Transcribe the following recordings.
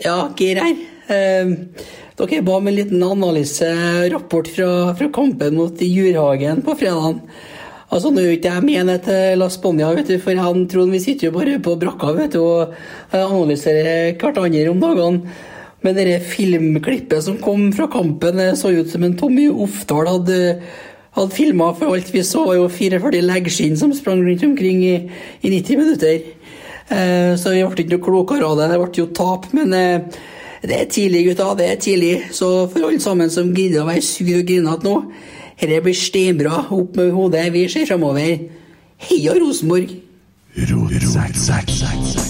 Ja, Geir her. Eh, dere ba om en liten analyserapport fra, fra kampen mot Jurhagen på fredagen. Altså, Nå er ikke jeg med til La Spania, vet du, for han Trond vi sitter jo bare på brakka vet du, og eh, analyserer hverandre om dagene. Men det filmklippet som kom fra kampen, så ut som en Tommy Oftdal hadde, hadde filma. For alt vi så, var jo 44 leggskinn som sprang rundt omkring i, i 90 minutter. Eh, så vi ble ikke noe klokere av det. Det ble jo tap, men eh, det er tidlig, gutta. Det er tidlig. Så for alle sammen som gidder å være sur og grinete nå, dette blir steinbra. Opp med hodet. Vi ser framover. Heia Rosenborg! Oi,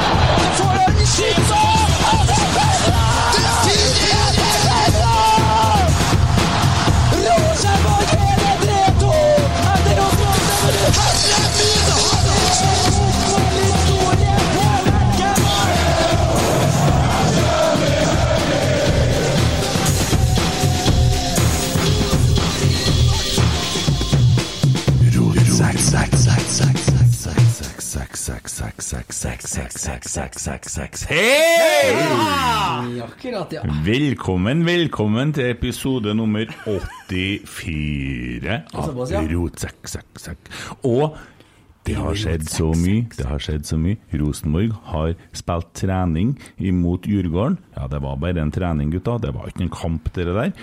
Ja, akkurat, ja. Velkommen, velkommen til episode nummer 84 av sekk. Og det har skjedd så mye. Det har skjedd så mye. Rosenborg har spilt trening imot Djurgården. Ja, det var bare en trening, gutta. Det var ikke en kamp, dere der.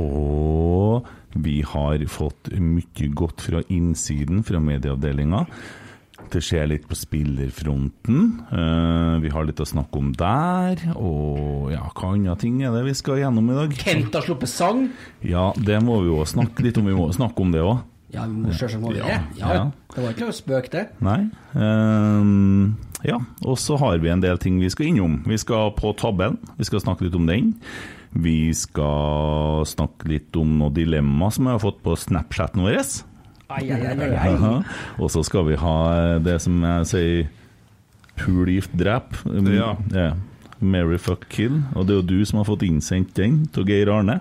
Og vi har fått mye godt fra innsiden, fra medieavdelinga. Det skjer litt på spillerfronten. Uh, vi har litt å snakke om der. Og ja, hva andre ting er det vi skal gjennom i dag? Kent har sluppet sang. Ja, det må vi jo snakke litt om. Vi må snakke om det òg. Ja, vi må vi det. Ja, Ja, ja. Det var ikke noe spøk, det. Nei. Um, ja, og så har vi en del ting vi skal innom. Vi skal på tabellen, vi skal snakke litt om den. Vi skal snakke litt om noen dilemma som jeg har fått på Snapchaten vår. Ai, ai, ai, ai, ai. Og så skal vi ha det som jeg sier Pul, gift, drep. Ja. Ja. Mary fuck, kill. Og det er jo du som har fått innsendt den av Geir Arne.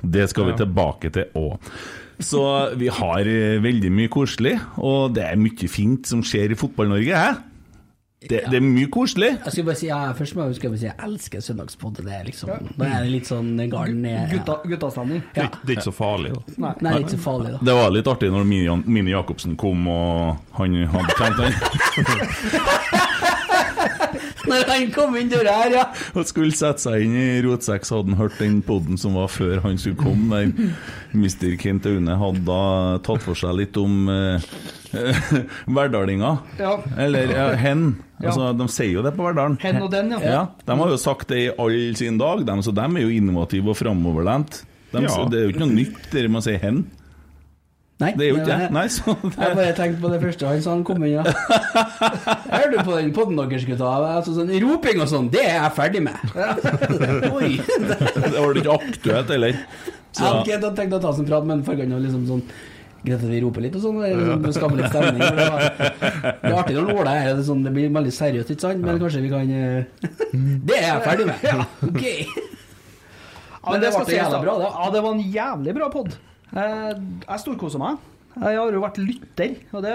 Det skal vi tilbake til òg. Så vi har eh, veldig mye koselig, og det er mye fint som skjer i Fotball-Norge? Det, det er mye koselig. Jeg skal bare si, ja, først må jeg huske å si jeg elsker søndagspoddet. Det er liksom, Da er det litt sånn garden. Gutta, guttastemning. Det, er ikke- det er ikke så farlig. Da. Nei. Nei, det er ikke så farlig, da. Det var litt artig når Mini, Mini Jacobsen kom og han hadde kjent han. Når han kom inn døra her, ja. og skulle sette seg inn i Rotsekk, så hadde han hørt den podden som var før han skulle komme. Der Mr. Kent Aune hadde da tatt for seg litt om eh, hverdalinga. Ja. Eller ja, hen. Ja. Altså, de sier jo det på Verdalen. Hen og den, ja. Ja, De har jo sagt det i all sin dag, de, så de er jo innovative og framoverlent. De, Ja. Det er jo ikke noe nytt det med å si hen. Nei, Det er jo ikke det. Nei, så Jeg bare tenkte på det første han sa han kom inn, ja. Jeg hørte på den podden deres, gutta. Altså, sånn, roping og sånn, det er jeg ferdig med. Oi. det var ikke aktuelt heller. Jeg hadde ikke tenkt å ta sånn prat, men fargene var liksom sånn Greit at vi roper litt og sånn, det liksom, skaper litt stemning. Det, var, det er artig når Ola er her, det, sånn, det blir veldig seriøst, ikke sant? Men kanskje vi kan eh, Det er jeg ferdig med. Ja, ok. Men det var jævlig jævla bra, det. Ja, det var en jævlig bra pod. Jeg storkoser meg. Jeg har jo vært lytter, og det,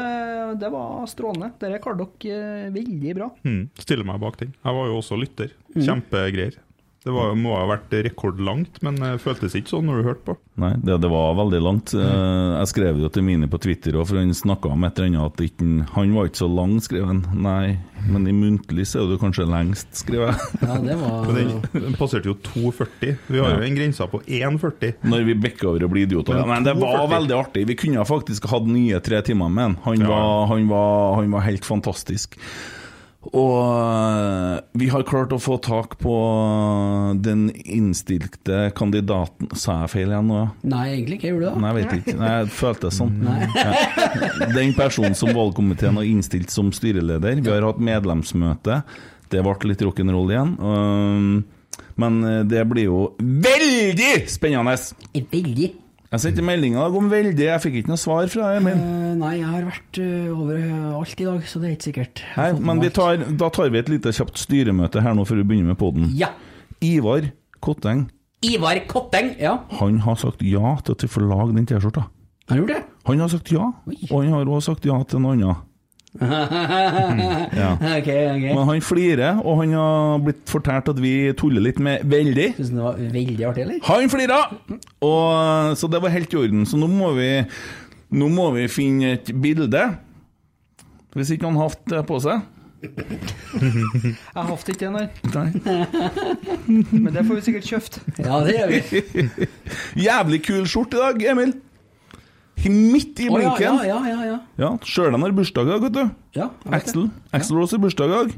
det var strålende. Dere klarte dere eh, veldig bra. Mm, stiller meg bak den. Jeg var jo også lytter. Kjempegreier. Det var, må ha vært rekordlangt, men det føltes ikke sånn når du hørte på. Nei, det, det var veldig langt. Eh, Jeg skrev jo til Mini på Twitter, òg, for han snakka om et eller annet at ikke, han var ikke så lang, skrev han. Nei, men i muntlig så er du kanskje lengst, skrev jeg. Ja, det var Men den, den passerte jo 2,40. Vi har jo en grense på 1,40. Når vi bikker over og blir idioter. Men Men det var veldig artig. Vi kunne faktisk hatt nye tre timer med han. Han, Ja. var, han, var, han var helt fantastisk. Og vi har klart å få tak på den innstilte kandidaten Sa jeg feil igjen nå? ja? Nei, egentlig ikke. Gjorde du det? Nei, jeg vet ikke. Nei, jeg følte det sånn. Ja. Den personen som valgkomiteen har innstilt som styreleder. Vi har hatt medlemsmøte. Det ble litt rock'n'roll igjen. Um, Men eh, det blir jo veldig spennende! Veldig. Jeg sendte melding om veldig, jeg fikk ikke noe svar fra deg, Emil. Eh, nei, jeg har vært over overalt i dag, så det er ikke sikkert. Nei, men vi tar, da tar vi et lite kjapt styremøte her nå før vi begynner med poden. Ja. Ivar Kotteng, Ivar Kotteng, ja. han har sagt ja til at vi får lage den T-skjorta. Han gjorde det? Han har sagt ja, Oi. og han har også sagt ja til noe annet. Ja. okay, okay. Men han flirer, og han har blitt fortalt at vi tuller litt med veldig. Syns du det var veldig artig, eller? Han flira! Og, så det var helt i orden. Så nå må vi Nå må vi finne et bilde. Hvis ikke han har hatt det på seg. Jeg har hatt ikke det, nei. Nei. Men det får vi sikkert kjøpt. Ja, det gjør vi. Jævlig kul skjorte i dag, Emil. Midt i ja, blinken. ja, ja, ja, ja. Ja, Sjøl har bursdag i dag, vet du. ja jeg. Axel. Axel Rose har bursdag i dag.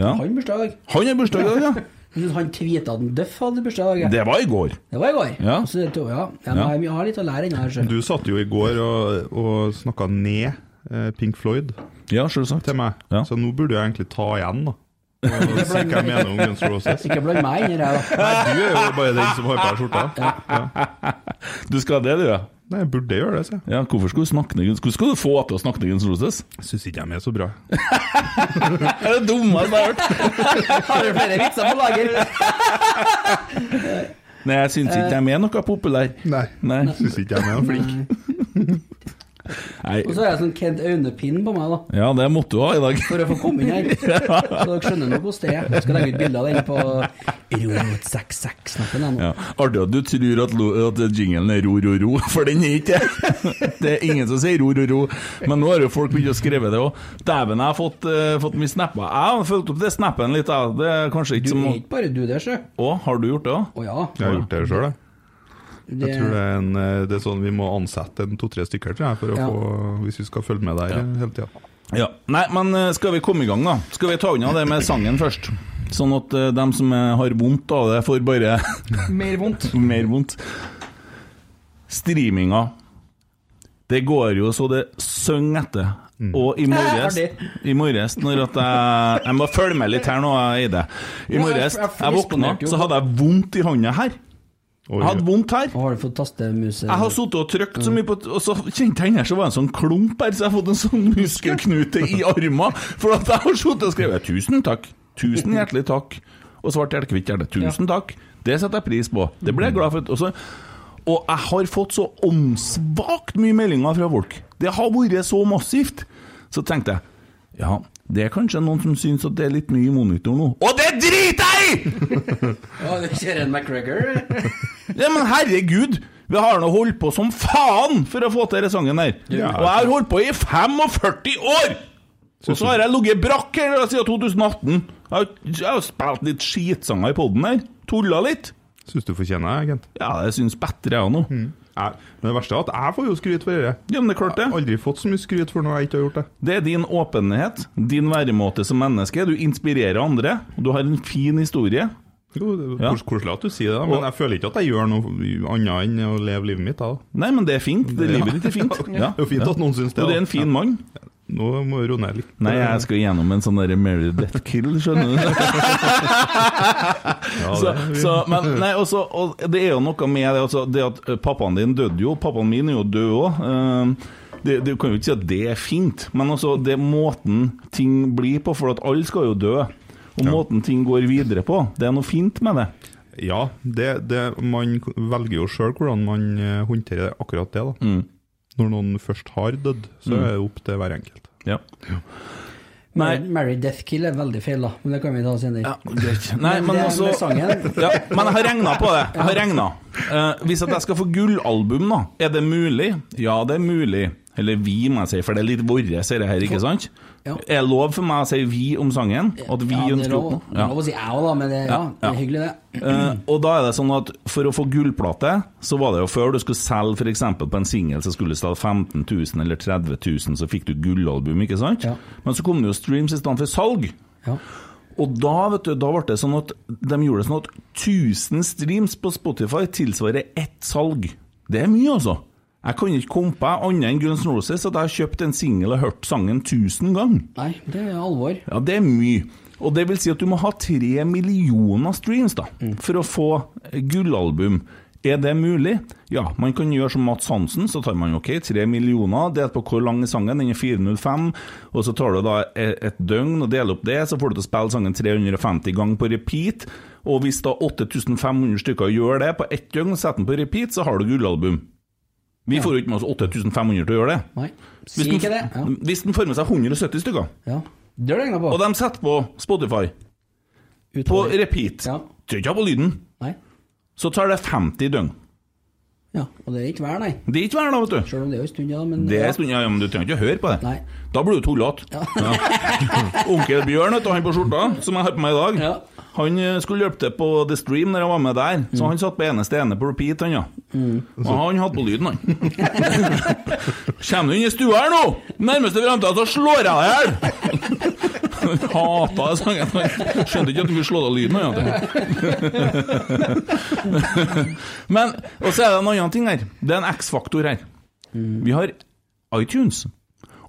Ja. Han bursdag i dag. Han har bursdag i dag, ja. Han tweeta at Duff hadde bursdag ja. Det var i går. Det var i går. Ja. Så ja. Ja, Ja. Jeg har litt å lære ennå. her. Du satt jo i går og, og snakka ned eh, Pink Floyd Ja, selvsagt. til meg, Ja. så nå burde jeg egentlig ta igjen, da. Jeg Ikke bland meg inn i det her, da. Nei, du er jo bare den som har på deg skjorta. Du skal ha det, du, ja. Nei, jeg burde gjøre det, sier jeg. ja hvorfor skulle du snakke ned Hvordan skal du få til å snakke ned Guns Roses? Jeg Syns ikke de er så bra. Det er det dummeste jeg har hørt. Har du flere vitser på lager? Nei, jeg syns ikke de er noe populære. Nei. Nei. Syns ikke de er noe flinke. Nei. Og så har jeg sånn Kent Aune-pinn på meg, da. Ja, det måtte du ha i dag. For å få komme inn her. Så dere skjønner nå hvordan det er. Jeg skal legge ut bilde av den på Rot66-knappen ennå. Ja. Artig at du tror at, lo- at jinglen er ro, ro, ro, for den er ikke det. Det er ingen som sier ro, ro, ro. Men nå har jo folk begynt å skrive det òg. Dæven, jeg har fått, uh, fått mye snapper. Jeg har fulgt opp det snappen litt, jeg. Det er kanskje Du ikke som er ikke bare du der, sjø. Å, har du gjort det òg? Å ja. Jeg har gjort det sjøl, jeg. Det, Jeg tror det er, en, eh, det er sånn vi må ansette en to-tre stykker tror jeg, for å Ja. få, hvis vi skal følge med der hele tida. Ja. Nei, men eh, skal vi komme i gang, da? Skal vi ta unna det med sangen først? Sånn at uh, dem som har vondt av det, får bare Mer vondt. mer vondt. Streaminga. Det går jo så det synger etter. Og i morges, i morges når at jeg Jeg må følge med litt her nå, Eide. I morges, jeg våkna, så hadde jeg vondt i hånda her. Jeg hadde vondt her. Har du fått tastemuse? Jeg har sittet og trykt så mye på Og så kjente jeg her så var det en sånn klump her, så jeg har fått en sånn muskelknute i armen. For at jeg har sittet og skrevet 'tusen takk', 'tusen hjertelig takk', og svart hjelkehvitt hjerte 'tusen takk'. Det setter jeg pris på. Det ble jeg glad for. Og, så, og jeg har fått så åndssvakt mye meldinger fra folk. Det har vært så massivt. Så tenkte jeg ja, det er kanskje noen som syns at det er litt mye i monitor nå. Og det driter jeg i! Ja, du kjører en McGregor? Ja, men herregud! Vi har nå holdt på som faen for å få til denne sangen her. Og jeg har holdt på i 45 år! Og så har jeg ligget brakk her siden 2018. Jeg har, spilt litt skitsanger i poden her. Tulla litt. Syns du fortjener det, Kent? Ja, det syns bedre jeg òg nå. Jeg, men det verste er at jeg får jo skryt for det. Ja, men det er klart Jeg har aldri fått så mye skryt for noe jeg ikke har gjort det. Det er din åpenhet, din væremåte som menneske. Du inspirerer andre. og Du har en fin historie. Jo, det er Ja. kos- Koselig at du sier det, men jeg føler ikke at jeg gjør noe annet enn å leve livet mitt. Da. Nei, men det er fint. Det Livet ditt er fint. Ja. Det er jo fint at noen syns det. Og det er da. en fin mann. Nå må du roe ned litt. Nei, jeg skal gjennom en sånn der Mary Death Kill, skjønner du. så, så, men nei, også, og det er jo noe med det, altså, det at eh, pappaen din døde jo, pappaen min er jo død òg. Det, det kan jo ikke si at det er fint, men altså, det er måten ting blir på, for at alle skal jo dø. Og måten ting går videre på, det er noe fint med det. Ja, det, det, man velger jo sjøl hvordan man eh, håndterer akkurat det. da. Mm. Når noen først har dødd, så er det opp til hver enkelt. Ja. Nei. Mary Death Kill er veldig feil, da. Men det kan vi ta senere. greit. Nei, men men også, ja, Men jeg har regna på det. Jeg har regnet. Eh, hvis at jeg skal få gullalbum, da, er det mulig? Ja, det er mulig. Eller vi, må jeg si, for det er litt våre, dette her, ikke sant? Ja. Er det lov for meg å si vi om sangen? At vi ja, er ønsker lov, det er lov å si jeg òg, da, men det, ja, det er hyggelig, det. Uh, og da er det sånn at for å få gullplate, så var det jo før du skulle selge f.eks. på en singel, så skulle du selge 15 000 eller 30 000, så fikk du gullalbum, ikke sant? Men så kom det jo streams i stedet for salg. Ja. Og da vet du, da ble det sånn at de gjorde det sånn at 1000 streams på Spotify tilsvarer ett salg. Det er mye, altså. Jeg kan ikke kompe annet enn Guns Roses at jeg har kjøpt en singel og hørt sangen 1000 ganger. Nei, det er alvor. Ja, det er mye. Og det vil si at du må ha tre millioner streams da, for å få gullalbum. Er det mulig? Ja, man kan gjøre som Mats Hansen, så tar man ok, tre millioner, delt på hvor lang er sangen, den er 405, og så tar du da e- et døgn og deler opp det, så får du til å spille sangen 350 ganger på repeat, og hvis da 8500 stykker gjør det på ett døgn, setter den på repeat, så har du gullalbum. Vi får jo ikke med oss 8500 til å gjøre det. Nei, Hvis ikke den, det. Ja. hvis den får med seg 170 stykker, ja. Det er det på. og de setter på Spotify, på repeat, Ja. trykker ikke på lyden, Nei. så tar det 50 døgn. Ja, og det er ikke vær, nei. Det er ikke vær, da, vet du. Selv om det er en stund, ja. Men Det er en stund, ja, men du trenger ikke å høre på det. Nei. Da blir du tullete. Ja. Onkel Bjørn, vet du, han på skjorta, som jeg har på meg i dag, Ja. han eh, skulle hjelpe til på The Stream når jeg var med der, så han satt på eneste ene på repeat, han, ja. Og han hadde på lyden, han. Kommer du inn i stua her nå, nærmeste framtida, så slår jeg deg i hjel! Han hata det sangen. Han skjønte ikke at du kunne slå av lyden. Han, Men, og så er det en annen ting her. Det er en X-faktor her. Vi har iTunes.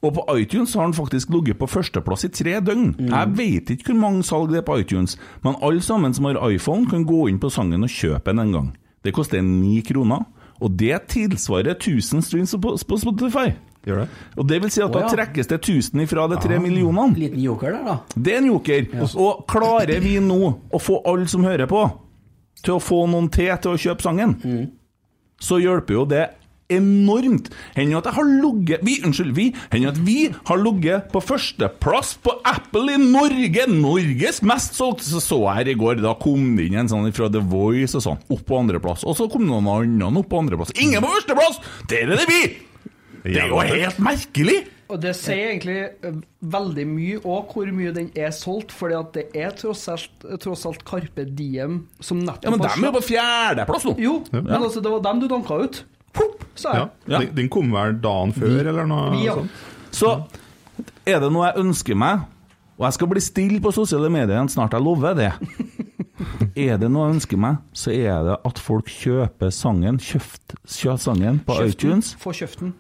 Og på iTunes har den faktisk ligget på førsteplass i tre døgn. Jeg vet ikke hvor mange salg det er på iTunes, men alle sammen som har iPhone, kan gå inn på sangen og kjøpe den en gang. Det koster ni kroner, og det tilsvarer 1000 streams på på Spotify. Gjør det? Og det vil si at da ja. da trekkes det 1000 ifra de tre millionene. Liten joker der, da. Det er en joker. Og klarer vi nå å få alle som hører på, til å få noen til til å kjøpe sangen, så hjelper jo det enormt. Hender at jeg har ligget vi, Unnskyld, vi. Hender at vi har ligget på førsteplass på Apple i Norge. Norges mest solgte. Så så jeg her i går, da kom det inn en sånn fra The Voice og sånn, opp på andreplass. Og så kom noen andre opp på andreplass. Ingen på førsteplass! Der er det vi! Det er jo helt merkelig! Og det sier egentlig eh, veldig mye òg hvor mye den er solgt, fordi at det er tross alt, tross alt Carpe Diem som nettopp Ja, men dem er jo på fjerdeplass nå. Jo, men altså, det var dem du danka ut. Pop, sa jeg. Ja. Den, den kom vel dagen før, eller noe Vi, ja. sånt? Så er det noe jeg ønsker meg, og jeg skal bli stille på sosiale medier igjen snart, jeg lover det. Er det noe jeg ønsker meg, så er det at folk kjøper sangen, kjøpt, kjøpt sangen på Kjøften. iTunes. Få kjøften.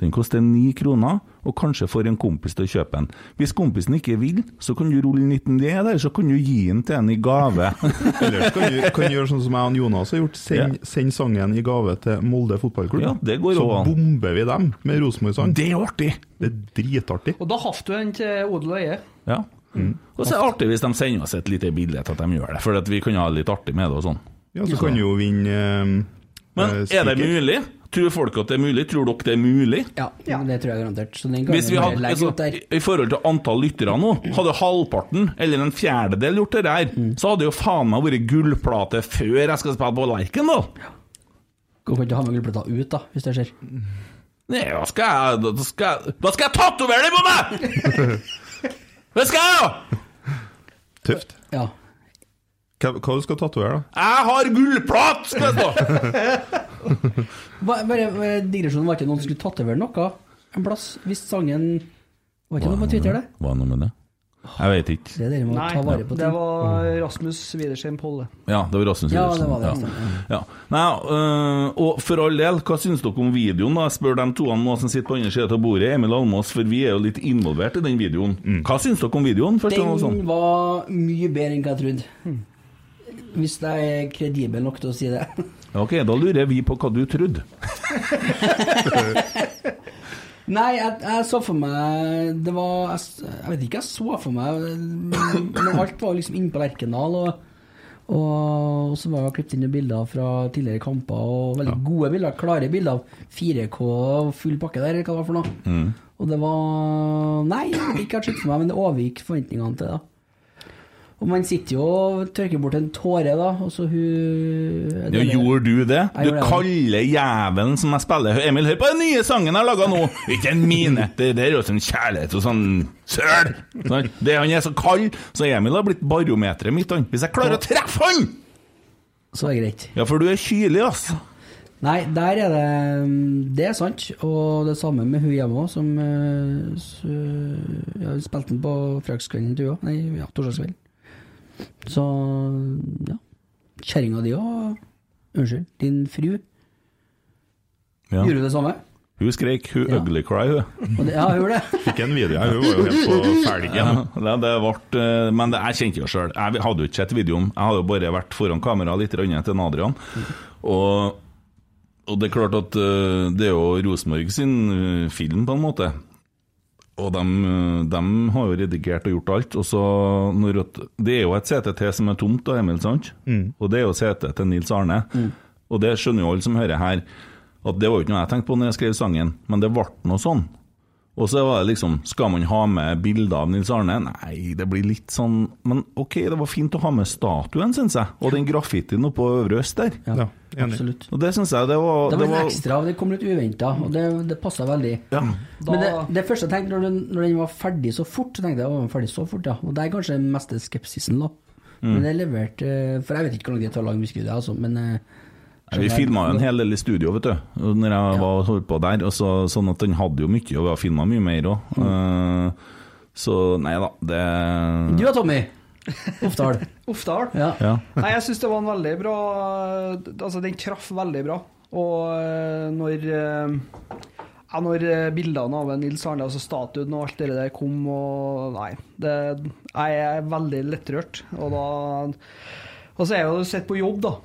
Den koster ni kroner, og kanskje får en kompis til å kjøpe den. Hvis kompisen ikke vil, så kan du rulle 19 D der, så kan du gi den til en i gave. Eller kan du, kan du gjøre sånn som jeg og Jonas har gjort, send, send sangen i gave til Molde fotballklubb. Ja, det går så også bomber vi dem med Rosenborg-sang. Det er artig! Det er dritartig. Og da har du en til Odel og Eie. Ja. Og så er det artig hvis de sender oss et lite bilde til at de gjør det, for at vi kan ha det litt artig med det og sånn. Ja, så kan du jo vinne eh, Men eh, er det mulig? Tror folk at det er mulig? Tror dere det er mulig? Ja, men det tror jeg garantert. Så den Hvis vi hadde, altså. I forhold til antall lyttere nå, hadde halvparten, eller en fjerdedel, gjort det der, Mm. så hadde jo faen meg vært gullplate før jeg skal spille på Lerkendal. Hvorfor ikke ha med gullplata ut, da, hvis det skjer? Nei, da skal jeg Da skal jeg, da skal jeg tatovere det på meg! Det skal jeg, jo! Tøft. Ja. Hva, hva du skal tatovere, da? Jeg har gullplat, skal det Bare, bare digresjonen, var ikke noen som skulle tatovere noe en plass? Hvis sangen Var ikke noe på Twitter, det? Hva er noe med det? Jeg vet ikke. Det er det Nei, ta vare på det var Rasmus Widersheim Polle. Ja, det var Rasmus Ja, det var det. Ja. Ja. Nei, øh, og for all del, hva syns dere om videoen? da? Spør de to nå som sitter på andre siden av bordet, Emil Almås, for vi er jo litt involvert i den videoen. Hva syns dere om videoen? Først Den sånn? var mye bedre enn hva jeg trodde. Hvis jeg er kredibel nok til å si det. Ok, da lurer vi på hva du trodde. Nei, jeg, jeg så for meg Det var Jeg, jeg vet ikke, jeg så for meg Men alt var liksom inne på Lerkendal, og, og så var det klippet inn bilder fra tidligere kamper, og veldig gode bilder, klare bilder av 4K og full pakke der, eller hva det var for noe. Og det var Nei, ikke jeg sett for meg, men det overgikk forventningene til det. Og man sitter jo og tørker bort en tåre, da, og så hun Ja, gjorde du det? Jeg Du kaller jævelen som jeg spiller Emil, hør på den nye sangen jeg har laga nå! Ikke en mine! Det der er jo sånn kjærlighet og sånn søl! Sånn. Det Han er så kald, så Emil har blitt barometeret mitt. han. Hvis jeg klarer å treffe han! Så er det greit. Ja, for du er kylig, ass. Nei, der er det Det er sant. Og det samme med hun hjemme òg, som så, s- ja, spilte den på fredagskvelden til hun òg. Nei, ja, torsdagskvelden. Så ja. Kjerringa di òg Unnskyld, din fru. Ja. Gjorde det samme? Hun skrek, hun Ja. ugly cry, hun. Ja, hun gjorde det. Fikk en video her, hun var jo helt på felgen. Ja, det ble, eh, men det, jeg kjente jo sjøl. Jeg hadde jo ikke sett videoen. Jeg hadde jo bare vært foran kamera litt til Adrian. Og, og det er klart at eh, det er jo Rosenborg sin eh, film, på en måte. Og de, de har jo redigert og gjort alt. Og så når det er jo et sete til som er tomt, da, Emil, sant? Og det er jo setet til Nils Arne. Og det skjønner jo alle som hører her, at det var jo ikke noe jeg tenkte på når jeg skrev sangen, men det ble noe sånn. Og så var det liksom Skal man ha med bilder av Nils Arne? Nei, det blir litt sånn Men OK, det var fint å ha med statuen, syns jeg. Og den graffitien oppå Øvre Øst der. Ja. Absolutt. Og det syns jeg det var Det var det litt ekstra, det kom litt uventa, og det, det passa veldig. ja. Da, Men det, det første jeg tenkte når den, når den var ferdig så fort, så tenkte jeg den var ferdig så fort, ja. Og det er kanskje den meste skepsisen, da. Mm. Men det leverte For jeg vet ikke hvor lang tid det tar å lage musikkvideo, altså, men eh, Vi filma jo en hel del i studio, vet du. Når jeg var holdt på der. Og så, sånn at den hadde jo mye, og vi har filma mye mer òg. så nei da, det Du da, Tommy? Oppdal. Oppdal. Ja. Ja. Nei, jeg syns det var en veldig bra Altså, den traff veldig bra. Og eh, når eh, ja, når bildene av Nils Arne, altså statuen og alt det der kom og Nei. Det, jeg er veldig lettrørt. Og da Og så er jeg jo sett på jobb, da.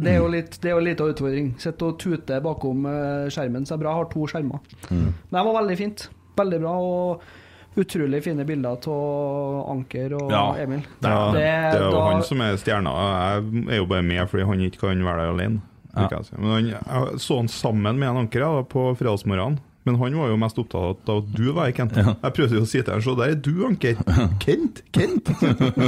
Det er jo litt Det er jo litt av utfordring. Sitte og tute bakom eh, skjermen. Så det er bra jeg har to skjermer. Men det var veldig fint. Veldig bra. Og utrolig fine bilder av Anker og Ja. Emil. Ja, det er jo da- han som er stjerna. Jeg er jo bare med fordi han ikke kan være der alene. Ja. jeg si. Men han, jeg så han sammen med en anker ja, da, på fredagsmorgenen. Men han var jo mest opptatt av at du var i Kent. Jeg prøvde jo å si til ham Se, der er du, Anker. Kent! Kent!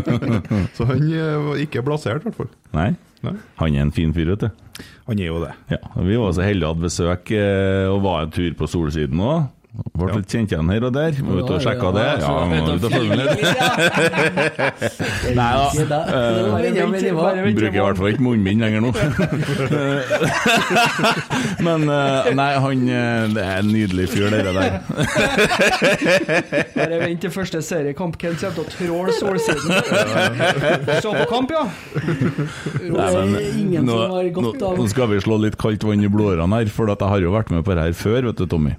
så han eh, var ikke blasert, i hvert fall. Nei. Nei. Han er en fin fyr, vet du. Han er jo det. Ja, Vi var så heldige å ha besøk eh, og var en tur på Solsiden òg. Ble Ja. litt kjent igjen her og der. Var ute og sjekka det. Ja, må ut og følge med. Nei da. Vi bruker i hvert fall ikke munnbind lenger nå. Men eh, nei, han eh, Det er en nydelig fyr, det der. Bare vent til første seriekamp. Hvem kommer til å tråle solsiden. Se på kamp, ja! Nei, men, ingen nå, som har godt av nå skal vi slå litt kaldt vann i blodårene her, for at jeg har jo vært med på det her før, vet du, Tommy.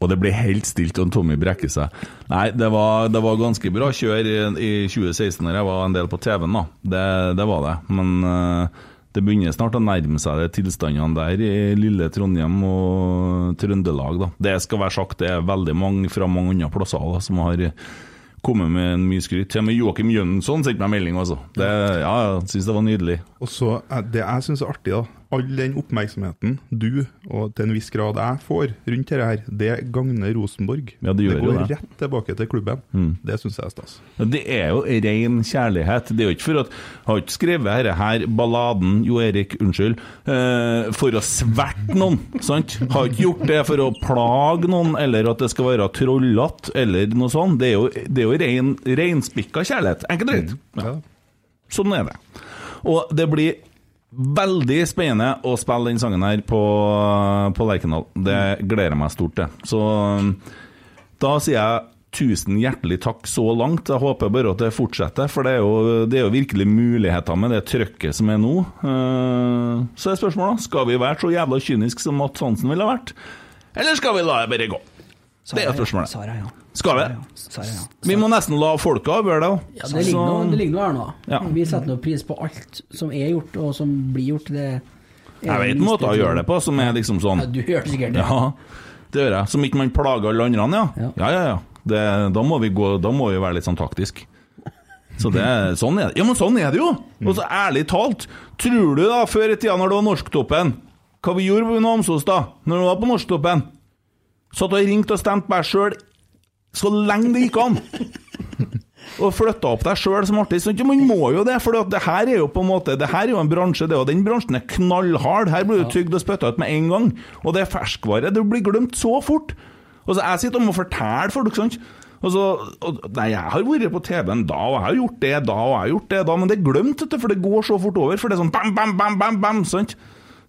Og det blir helt stilt om Tommy brekker seg. Nei, det var, det var ganske bra kjør i, i 2016 når jeg var en del på TV-en, da. Det, det var det. Men uh, det begynner snart å nærme seg de tilstandene der i lille Trondheim og Trøndelag, da. Det skal være sagt, det er veldig mange fra mange andre plasser da, som har kommet med mye skryt. Til og med Joakim Jønsson sendte meg melding, altså. Det, ja, jeg syns det var nydelig. Og så Det jeg syns er artig, da all den oppmerksomheten du, og til en viss grad jeg, får rundt dette her, det gagner Rosenborg. Ja, det jo går det. rett tilbake til klubben. Mm. Det syns jeg er stas. Det er jo ren kjærlighet. Det er jo ikke for at Jeg har ikke skrevet dette her, balladen, Jo Erik, unnskyld, eh, for å sverte noen, sant? Har ikke gjort det for å plage noen, eller at det skal være trollete, eller noe sånt. Det er jo, det er jo ren, reinspikka kjærlighet. Enkelt og greit. Ja. Sånn er det. Og det blir veldig spennende å spille den sangen her på, på Lerkendal. Det gleder jeg meg stort til. Så um, da sier jeg tusen hjertelig takk så langt. Jeg håper bare at det fortsetter, for det er jo, det er jo virkelig muligheter med det trøkket som er nå. Eh, Så er spørsmålet skal vi være så jævla kyniske som Mats Hansen ville vært, eller skal vi la det bare gå? Det er spørsmålet. Sara, ja. Skal vi? Sara, ja. Vi må nesten la folka avgjøre det òg. Ja, det ligger noe, det ligger noe her nå. Ja. Vi setter noe pris på alt som er gjort, og som blir gjort. Det er Jeg vet måter å gjøre det på som er liksom sånn Ja, du gjør det sikkert det. Ja, det gjør jeg. Som ikke man plager alle andre, ja. Ja. Ja, ja, ja. Det, da, må vi gå, da må vi være litt sånn taktisk. Så det, sånn er det. Ja, men sånn er det jo! Og så ærlig talt, tror du da, før i tida når det var Norsktoppen Hva vi gjorde på Namsos da, når det var på Norsktoppen? Satt og ringte og stemte meg sjøl så lenge det gikk an. Og flytta opp deg sjøl som artist. Man må jo det, for det her er jo på en måte Det her er jo en bransje, det, og den bransjen er knallhard. Her blir du tygd og spytta ut med en gang. Og det er ferskvare. Det blir glemt så fort. Og så Jeg sitter og må fortelle folk, sant. Og så, og, nei, jeg har vært på TV-en da, og jeg har gjort det da, og jeg har gjort det da, men det er glemt, for det går så fort over. For det er sånn bam, bam, bam, bam, bam, sant.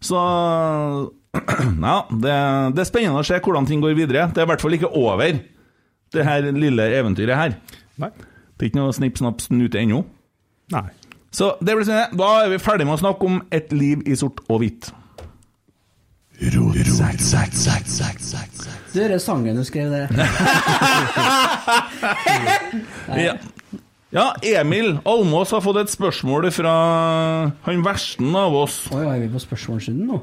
Så Ja, det, det er spennende å se hvordan ting går videre. Det er i hvert fall ikke over, det her lille eventyret her. Nei. Det er ikke noe snipp, snapp, snute ennå. Nei. Så det blir spennende. da er vi ferdig med å snakke om et liv i sort og hvitt. Du hører sangen du skrev det. Ja. ja, Emil Almås har fått et spørsmål fra han versten av oss. Oi, er vi på spørsmålsrunden nå?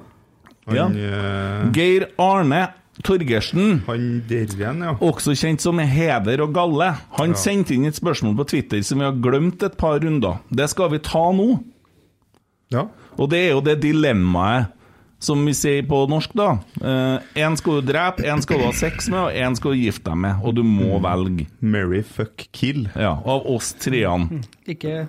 Ja. Eh, Geir Arne Torgersen. han derren, ja. Også kjent som Heder og Galle. Han sendte inn et spørsmål på Twitter som vi har glemt et par runder. Det skal vi ta nå. ja. Og det er jo det dilemmaet som vi sier på norsk, da. Én skal du drepe, én skal du ha sex med, og én skal du gifte deg med. Og du må velge. Mary fuck, kill. Ja, Av oss treene. Ikke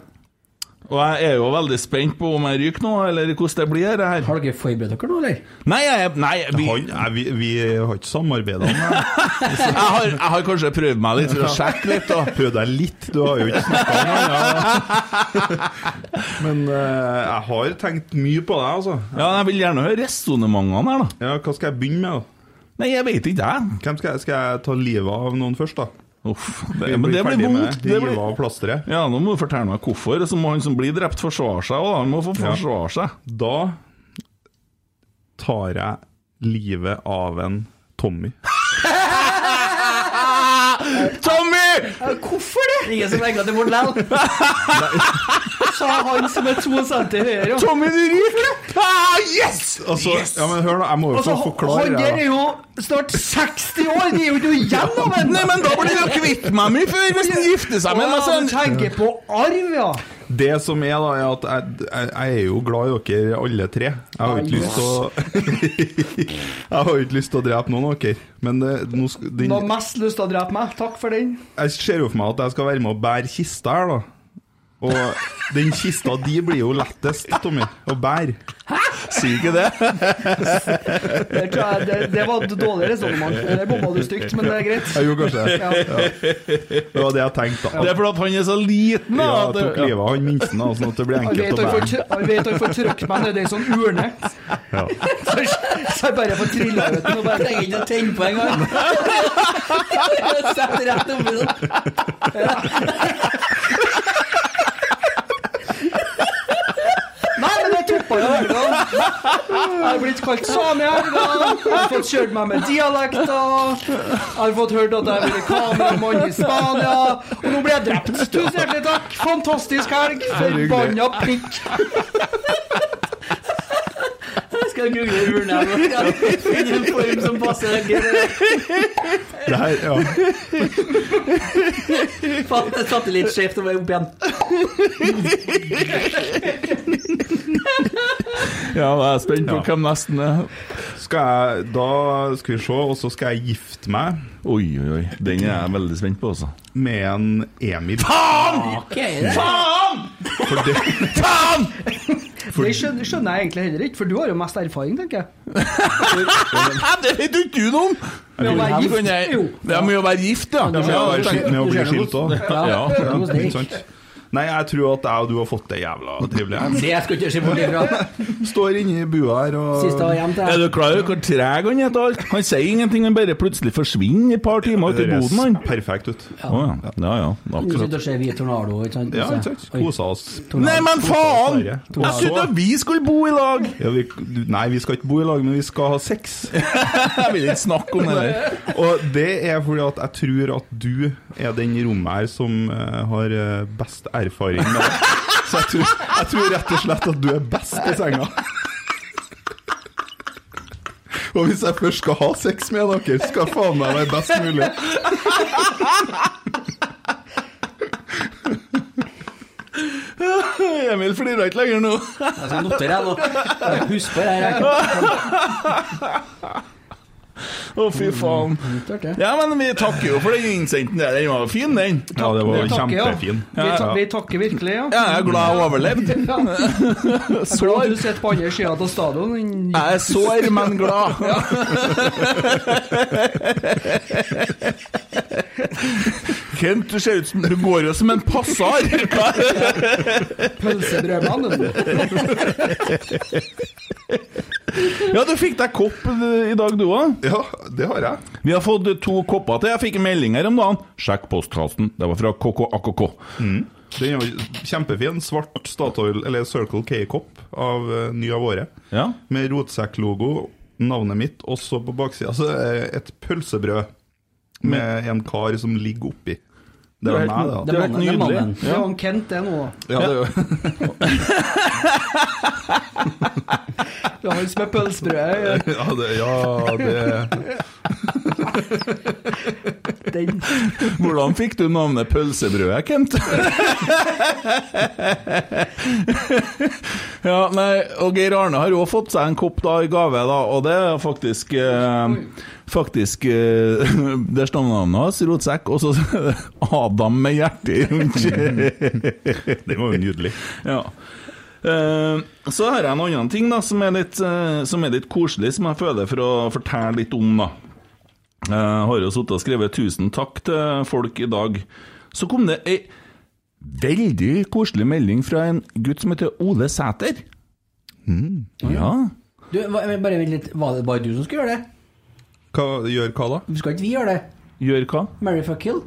Og jeg er jo veldig spent på om jeg ryker nå, eller hvordan det blir det her. Har dere forberedt dere nå, eller? Nei, jeg, nei vi, Han, jeg, vi, vi har ikke samarbeida om det. jeg, har, jeg har kanskje prøvd meg litt for å sjekke litt. Da. Prøv deg litt, du har jo ikke snakka om det. Ja. Men uh, jeg har tenkt mye på deg, altså. Ja, Jeg vil gjerne høre resonnementene her, da. Ja, hva skal jeg begynne med, da? Nei, jeg vet ikke, jeg. Hvem skal jeg, skal jeg ta livet av noen først, da? Uff, det, men det blir vondt. Det blir... av plasteret. Ja, nå må du fortelle meg hvorfor. Så må han som blir drept, forsvare seg Og Han må få forsvare seg. Da tar jeg livet av en Tommy. Tommy! Hvorfor det? Ingen som legger til bort likevel. Sa han som er to centimeter. Tommy, du ryker! Ah, yes! Altså, ja, men hør da, jeg må jo Altså, få forklare. han der er jo snart 60 år! Det er jo ikke noe igjen av ham! Nei, men da blir du kvitt meg mye før hvis han gifter seg med meg. Sånn. tenker på arv, ja. Det som er, da, er at jeg, jeg, jeg er jo glad i dere alle tre. Jeg har jo ikke lyst til å Jeg har jo ikke lyst til å drepe noen av dere. Men det, nå, skal Du har mest lyst til å drepe meg. Takk for den. jeg ser jo for meg at jeg skal være med å bære kista her, da. Og den kista di blir jo lettest, Tommy, å bære. Sier ikke det. Det, jeg, det, det var et dårlig resonnement. Der bomma du stygt, men det er greit. Jeg gjorde kanskje det. Ja. Det var det jeg tenkte. Det da. er fordi han er så liten, da. Ja, jeg tok livet av han minsten, da, sånn at det blir enkelt å bære. han vet han får trykt meg nedi ei sånn urne. Ja. Så, så jeg bare får trilla ut den og bare Trenger ikke å tenne på engang. Setter rett oppi den. Nei, jeg toppa. Jeg har blitt kalt same i helga. Jeg har fått kjørt meg med dialekter. Jeg har fått hørt at jeg har vært kameramann i Spania. Og nå blir jeg drept. Tusen hjertelig takk. Fantastisk helg. Forbanna pikk. Jeg skal google urnen. Finne en form som passer dere. Det her, ja. Faen, jeg satte litt skjevt og var opp igjen. Ja, jeg er spent på Ja. hvem nesten er. Skal jeg, da skal vi se, og så skal jeg gifte meg Oi, oi, oi. Den er jeg veldig spent på, altså. med en Emil. Faen! det. Faen! For det, Faen! Det skjønner, skjønner jeg egentlig heller ikke, for du har jo mest erfaring, tenker jeg. Det vet jo ikke du noe om! Med å være gift? Jo. Det er mye å være gift, ja. ja, å være skilt- med å bli skilt òg. Ja, Ja, hvordan det Ikke ja, sant? Nei, jeg tror at jeg og du har fått det jævla trivelig. Det skal ikke se bort ifra. Står inne i bua her og var til Er du klar over hvor treg han er til alt? Han sier ingenting, han bare plutselig forsvinner et par timer ute i boden, han. perfekt ut. Ja. Ja ja, Du akkurat. sitter og ser Vi Tornado, ikke sant? Ja, ikke sant? Kosa oss. Nei, men faen! Jeg trodde vi skulle bo i lag! Ja, vi, nei, vi skal ikke bo i lag, men vi skal ha sex. Jeg vil ikke snakke om det der. Og det er fordi at jeg tror at du er den i rommet her som eh, har eh, best erfaring med det. Så jeg tror, jeg tror rett og slett at du er best i senga. Og hvis jeg først skal ha sex med dere, skal jeg faen meg være best mulig. Emil flirer ikke lenger nå. Jeg skal notere jeg nå. Husk på det her. Å, fy faen. Ja, men vi takker jo for den innsendten der. Den var fin, den. Ja, det var kjempefin. ja. Vi, takker, vi takker virkelig, ja. Ja, jeg er glad jeg overlevde. Ja. Glad Sår. du sitter på andre sida av stadion. Jeg er sår, men glad. Kent, du ser ut som Du går jo som en passar. Pølsebrødmannen. Ja, du fikk deg kopp eh, i dag, du òg. Ja, det har jeg. Vi har fått to kopper til. Jeg fikk en melding her om dagen. Sjekk postkassen. Det var fra KKAKK. Den er jo kjempefin. Svart Statoil, eller Circle K-kopp av eh, ny av året. Ja. Med rotsekklogo navnet mitt, også på baksida så er det et pølsebrød med en kar som ligger oppi. Det var Det er meg, helt- da. Det er helt Det er. Det er jo han Kent, det nå. Ja, det er jo Det er han som er pølsebrødet. Ja, det, ja, det Den. Hvordan fikk du navnet Pølsebrødet, Kent? ja, nei, og Geir Arne har jo fått seg en kopp da i gave, da, og det er faktisk eh, Faktisk eh, Der står navnet hans, Rotsekk, og så Adam med hjerte rundt. Det var jo nydelig. Ja. Eh, så har jeg en annen ting da, som er, litt, eh, som er litt koselig, som jeg føler for å fortelle litt om. da. Jeg har jo sittet og skrevet 'tusen takk' til folk i dag. Så kom det ei veldig koselig melding fra en gutt som heter Ole Sæter. Ja. Du, bare vent litt, Var det bare du som skulle gjøre det? Hva, gjør hva da? Skal ikke vi gjøre det? Gjør hva? Marry fuck kill?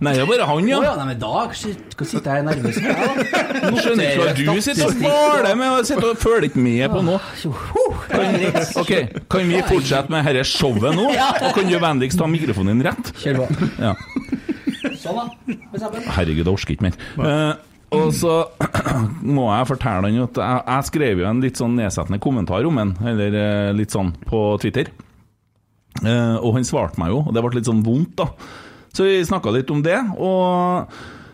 Nei, det er bare han, Å ja. ja, nei, men da shit, sitter jeg nervøs. Nå skjønner jeg ikke hva du sitter og spaler med, og sitter og følger ikke med på nå. Kan, ok, kan vi fortsette med dette showet nå? Og kan du vennligst ta mikrofonen din rett? Kjør på. Ja. Sånn, da. Herregud, jeg orker ikke mer. Uh, og så må jeg fortelle han at jeg, jeg skrev jo en litt sånn nedsettende kommentar om han, eller eh, litt sånn på Twitter. Eh, og han svarte meg jo, og det ble litt sånn vondt, da. Så vi snakka litt om det, og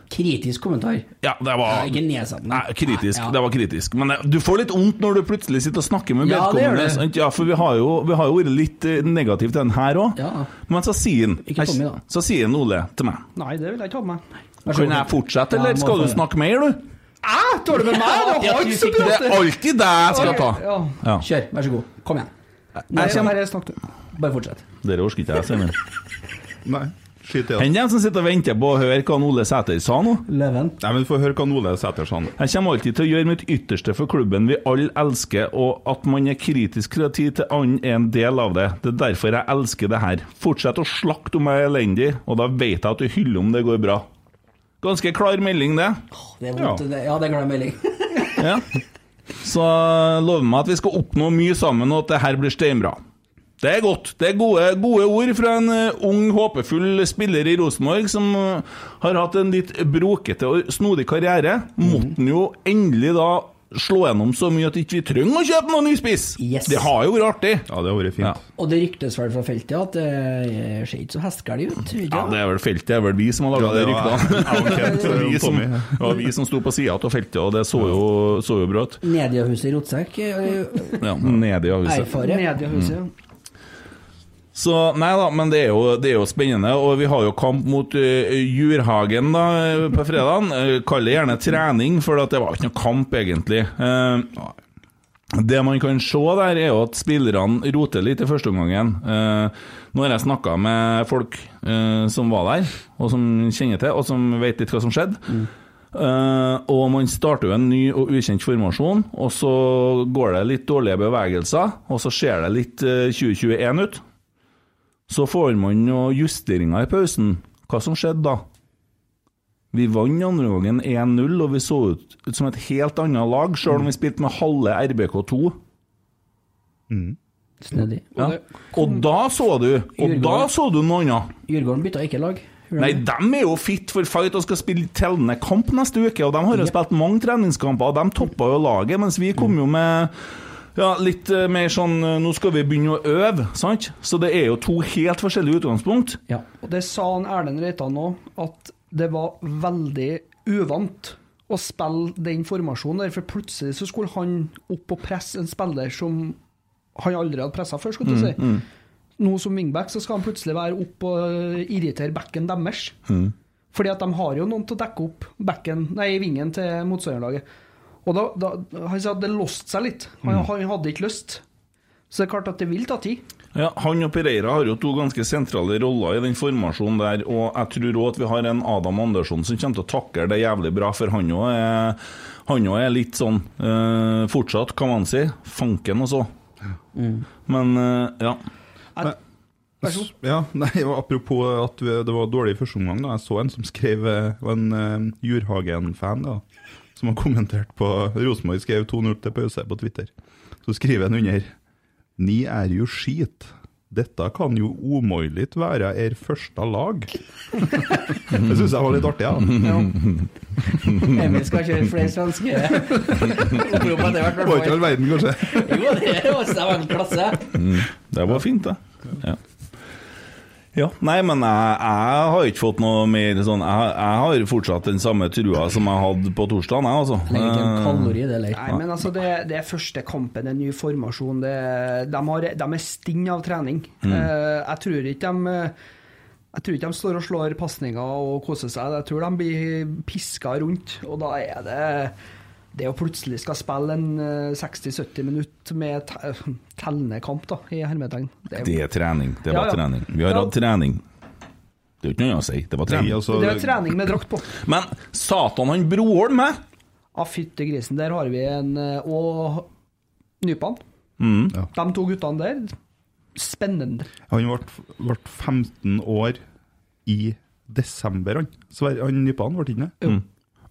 Kritisk kommentar. ja, det Ja, var ikke nedsettende. Nei, kritisk. Ja. Det var kritisk. Men det, du får litt vondt når du plutselig sitter og snakker med Ja, det vedkommende. det. Ja, for vi har jo, vi har jo vært litt eh, negative til den her òg. Ja. Men så sier han Ikke Tommy, da. Så sier han Ole til meg Nei, det vil jeg ikke ha med meg. Kan jeg fortsette, Ja, eller skal du snakke mer, du? Æ, tar du med meg? Det er Det er alltid deg jeg skal ta. Ja. Ja. Kjør, vær så god. Kom igjen. Nei, Jeg kommer- bare snakk du. Bare fortsett. Dere orker ikke jeg, Simen. Nei, skit i. Enn dem som sitter og venter på å høre hva Ole Sæter sa nå. Leven. Nei, men Få høre hva Ole Sæter sa nå. Jeg kommer alltid til å gjøre mitt ytterste for klubben vi alle elsker, og at man er kritisk fra tid til annen er en del av det. Det er derfor jeg elsker det her. Fortsett å slakte om jeg er elendig, og da vet jeg at du hyller om det går bra. Ganske klar melding, det. Det er vondt, det. Ja, det er klar melding. Ja. Så lover meg at vi skal oppnå mye sammen, og at det her blir steinbra. Det er godt. Det er gode, gode ord fra en eh, ung, håpefull spiller i Rosenborg som eh, har hatt en litt brokete og snodig karriere. Måtte han jo endelig da slå gjennom så mye at ikke vi trenger å kjøpe noen ny spiss! Yes. Det har jo vært artig. Ja, det har vært fint. Ja. Og det ryktes vel fra feltet at det ser ikke så hestegærlig ut. ikke Ja, det er vel feltet, det er vel vi som har laga Ja, det det var vi som, ja, vi som sto på sida av feltet, og det så jo, så jo bra ut. Mediehuset i Rotsekk eh, Ja, nedi avisa. erfarer. Mediehuset. Så nei da, men det er, jo, det er jo spennende. Og vi har jo kamp mot uh, Jurhagen da eh, på fredagen. Uh, Kall det gjerne trening, for det var ikke noe kamp, egentlig. Uh, det man kan se der, er jo at spillerne roter litt i første omgang. Eh, nå har jeg snakka med folk eh, som var der, og som kjenner til, og som vet litt hva som skjedde. Eh, og man starter jo en ny og ukjent formasjon, og så går det litt dårlige bevegelser, og så ser det litt uh, 2021 ut. Så får man noen justeringer i pausen. Hva som skjedde da? Vi vant andre gangen 1-0, og vi så ut, ut som et helt annet lag, selv om vi spilte med halve RBK2. Snedig. Ja. Og da så du Og da så du noe annet. Djurgården bytta ikke lag. Nei, de? de er jo fit for fight og skal spille tellende kamp neste uke. Og de har jo spilt mange treningskamper, og de toppa jo laget, mens vi kom jo med ja, litt eh, mer sånn eh, Nå skal vi begynne å øve, sant? Så det er jo to helt forskjellige utgangspunkt. Ja. Og det sa han Erlend Reitan nå, at det var veldig uvant å spille den formasjonen der, for plutselig så skulle han opp og presse en spiller som han aldri hadde pressa før, skulle du si. Nå som wingback så skal han plutselig være opp og eh, irritere backen deres. Fordi at de har jo noen til å dekke opp backen, nei, vingen til motstanderlaget. Og da, da Han sa at det låste seg litt. Han, han hadde ikke lyst. Så det er klart at det vil ta tid. Ja, Han og Pereira har jo to ganske sentrale roller i den formasjonen der, og jeg tror òg at vi har en Adam Andersson som kommer til å takle det jævlig bra, for han òg er, er litt sånn eh, fortsatt, kan man si, fanken og så. Men eh, ja. Vær så god. Ja, nei, Apropos at det var dårlig i første omgang. da, Jeg så en som skrev eh, var en uh, Jurhagen-fan da, som har kommentert på Rosenborg skrev 2-0 til pause på Twitter. Så skriver han under Ni er jo skit. Dette kan jo umulig være er første lag. det syns jeg var litt artig. Ja. Emil skal kjøre flere svenske opprop etter hvert. Det var ikke all verden, kanskje. Jo, det var det var en klasse. Det var fint, det. Ja. Ja. Nei, men jeg, jeg har ikke fått noe mer sånn Jeg, jeg har fortsatt den samme trua som jeg hadde på torsdag, jeg, altså. Legger ikke en kalori i det, eller? Nei, men altså, det, det er første kampen, en ny formasjon. Det, de, har, de er stinn av trening. Mm. Eh, jeg tror ikke de jeg tror ikke de står og slår pasninger og koser seg. Jeg tror de blir piska rundt. Og da er det det å plutselig skal spille en eh, 60-70 minutt med te tellende kamp, da, i hermetegn det, Det er trening. Det var ja. trening. Vi har Ja. hatt trening. Det er jo ikke noe annet å si. Det var Nei, trening. altså, det er trening med drakt på. Men satan, han Broholm, hæ? Ja, fytti grisen, der har vi en eh, Og Nypan. Mm. De to guttene der, spennende. Han ble, ble 15 år i desember, han. Så han Nypan ble inne. Mm.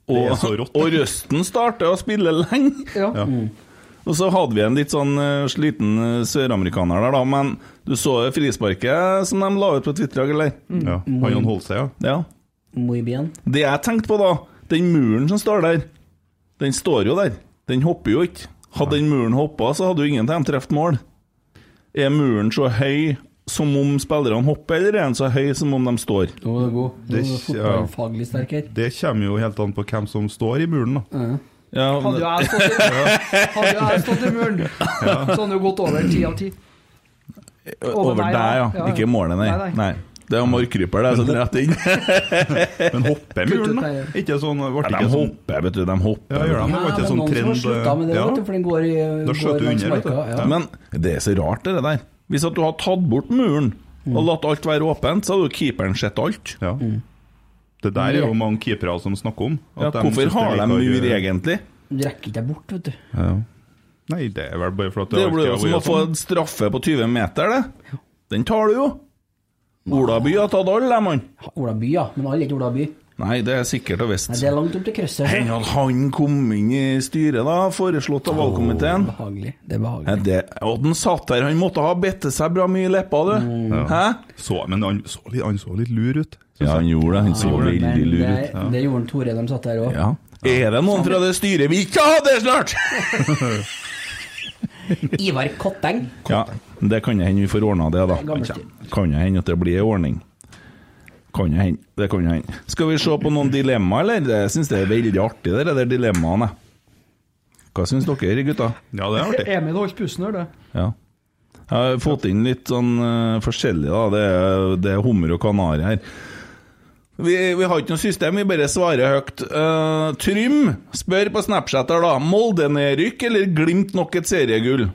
Og, rått, og Røsten startet å spille lenge. Ja. Ja. Og så hadde vi en litt sånn eh, sliten eh, søramerikaner der, da. Men du så frisparket som de la ut på Twitter, eller? Ja. Han holdt Holse, ja. Ja. Muy bien. Det jeg tenkte på da, den muren som står der, den står jo der. Den hopper jo ikke. Hadde den muren hoppa, så hadde jo ingen av dem truffet mål. Er muren så høy som om spillerne hopper, eller er han så høy som om de står? Er god. Nå Det- er du fotballfaglig sterk her. Det kommer jo helt an på hvem som står i muren, da. Ja, jo stått i, hadde jo jeg stått i muren, så hadde det jo gått over ti av ti. over over deg, ja. ja. Ja, ja. Ikke målet, nei. Nei, nei. nei. Det er markkryper, det, som rett inn. Men hopper muren, da? Ikke sånn, ble Ja, de sånn hopper, vet du. De hopper. Ja, gjør de. ja, det ikke men sånn noen som har trend, slutta med det, ja. vet du, for den går, i, Da skjøt du under, vet du. Ja. du. Men det er så rart, det der. Hvis at du hadde tatt bort muren og latt alt være åpent, så hadde jo keeperen sett alt. Ja. Det der er jo mange keepere som snakker om. Ja, hvorfor har de mur, mur egentlig? Du rekker ikke deg bort, vet du. Ja. Nei, det er vel bare for at Det det blir jo som å få en straffe på 20 meter, det. Den tar du jo. Olaby har tatt alle, de, mann. Olaby, ja. Men alle er ikke Ola By. Nei, det er sikkert og visst. Det er langt opp til krysset. Enn at han kom inn i styret, da, foreslått av valgkomiteen. Behagelig. Det er Ja, behagelig. det, og den satt der, han måtte ha bitt seg bra mye i leppa, du. Mm. Hæ? Så, men han så, litt, han så litt lur ut. Ja, han gjorde det. Han så veldig veldig lur det, ut. det gjorde en Tore de satt der òg. Ja. Er det noen fra det styret vi ikke hadde snart? Ivar Kotteng. Ja, det kan hende vi får ordna det, da. Kan hende at det blir en ordning. Kan jo hende. Det kan jo hende. Skal vi se på noen dilemmaer, eller? Jeg syns det er veldig artig, det der dilemmaene. Hva syns dere, gutta? Ja, det er artig. Emil holdt pusten, her, det. Ja. Jeg har fått inn litt sånn uh, forskjellig, da. Det er, det er hummer og kanari her. Vi, vi har ikke noe system, vi bare svarer høyt. Uh, Trym spør på Snapchat her, da. Molde-nedrykk eller Glimt nok et seriegull?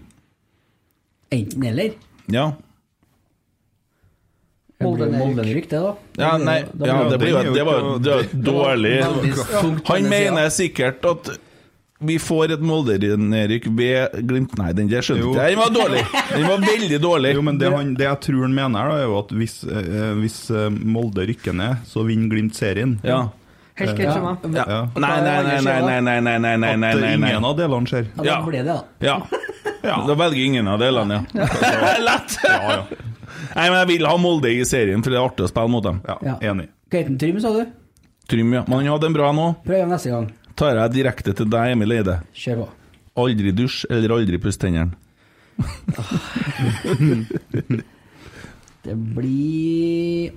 Enten eller. Ja. Det. Molde-nedrykk, det, da. Ja, nei, da ja, blir det, blir, det var, det var dårlig. Han mener sikkert at vi får et Molde-nedrykk ved Glimt Nei, den der skjønte ikke jeg. Den var dårlig! Den var veldig dårlig. Jo, men det, han, det jeg tror han mener, da, er jo at hvis, eh, hvis eh, Molde rykker ned, så vinner Glimt serien. Ja. Helt greit for meg. ja. Ja. Nei, nei, nei, nei, nei, nei, nei, nei, nei, At nei, nei, nei. ingen av delene skjer. Ja, da Ja. ble det, da. Ja. Da velger ingen av delene, ja. Lett! Ja, ja. Nei, men jeg vil ha Molde i serien, for det er artig å spille mot dem. ja, Ja. Enig. Gaten Trym, sa du? Trym, ja. Men han hadde en bra nå. Prøv igjen neste gang. Tar jeg direkte til deg, Emil Eide. Kjør på. Aldri dusj eller aldri puss tennene. Det blir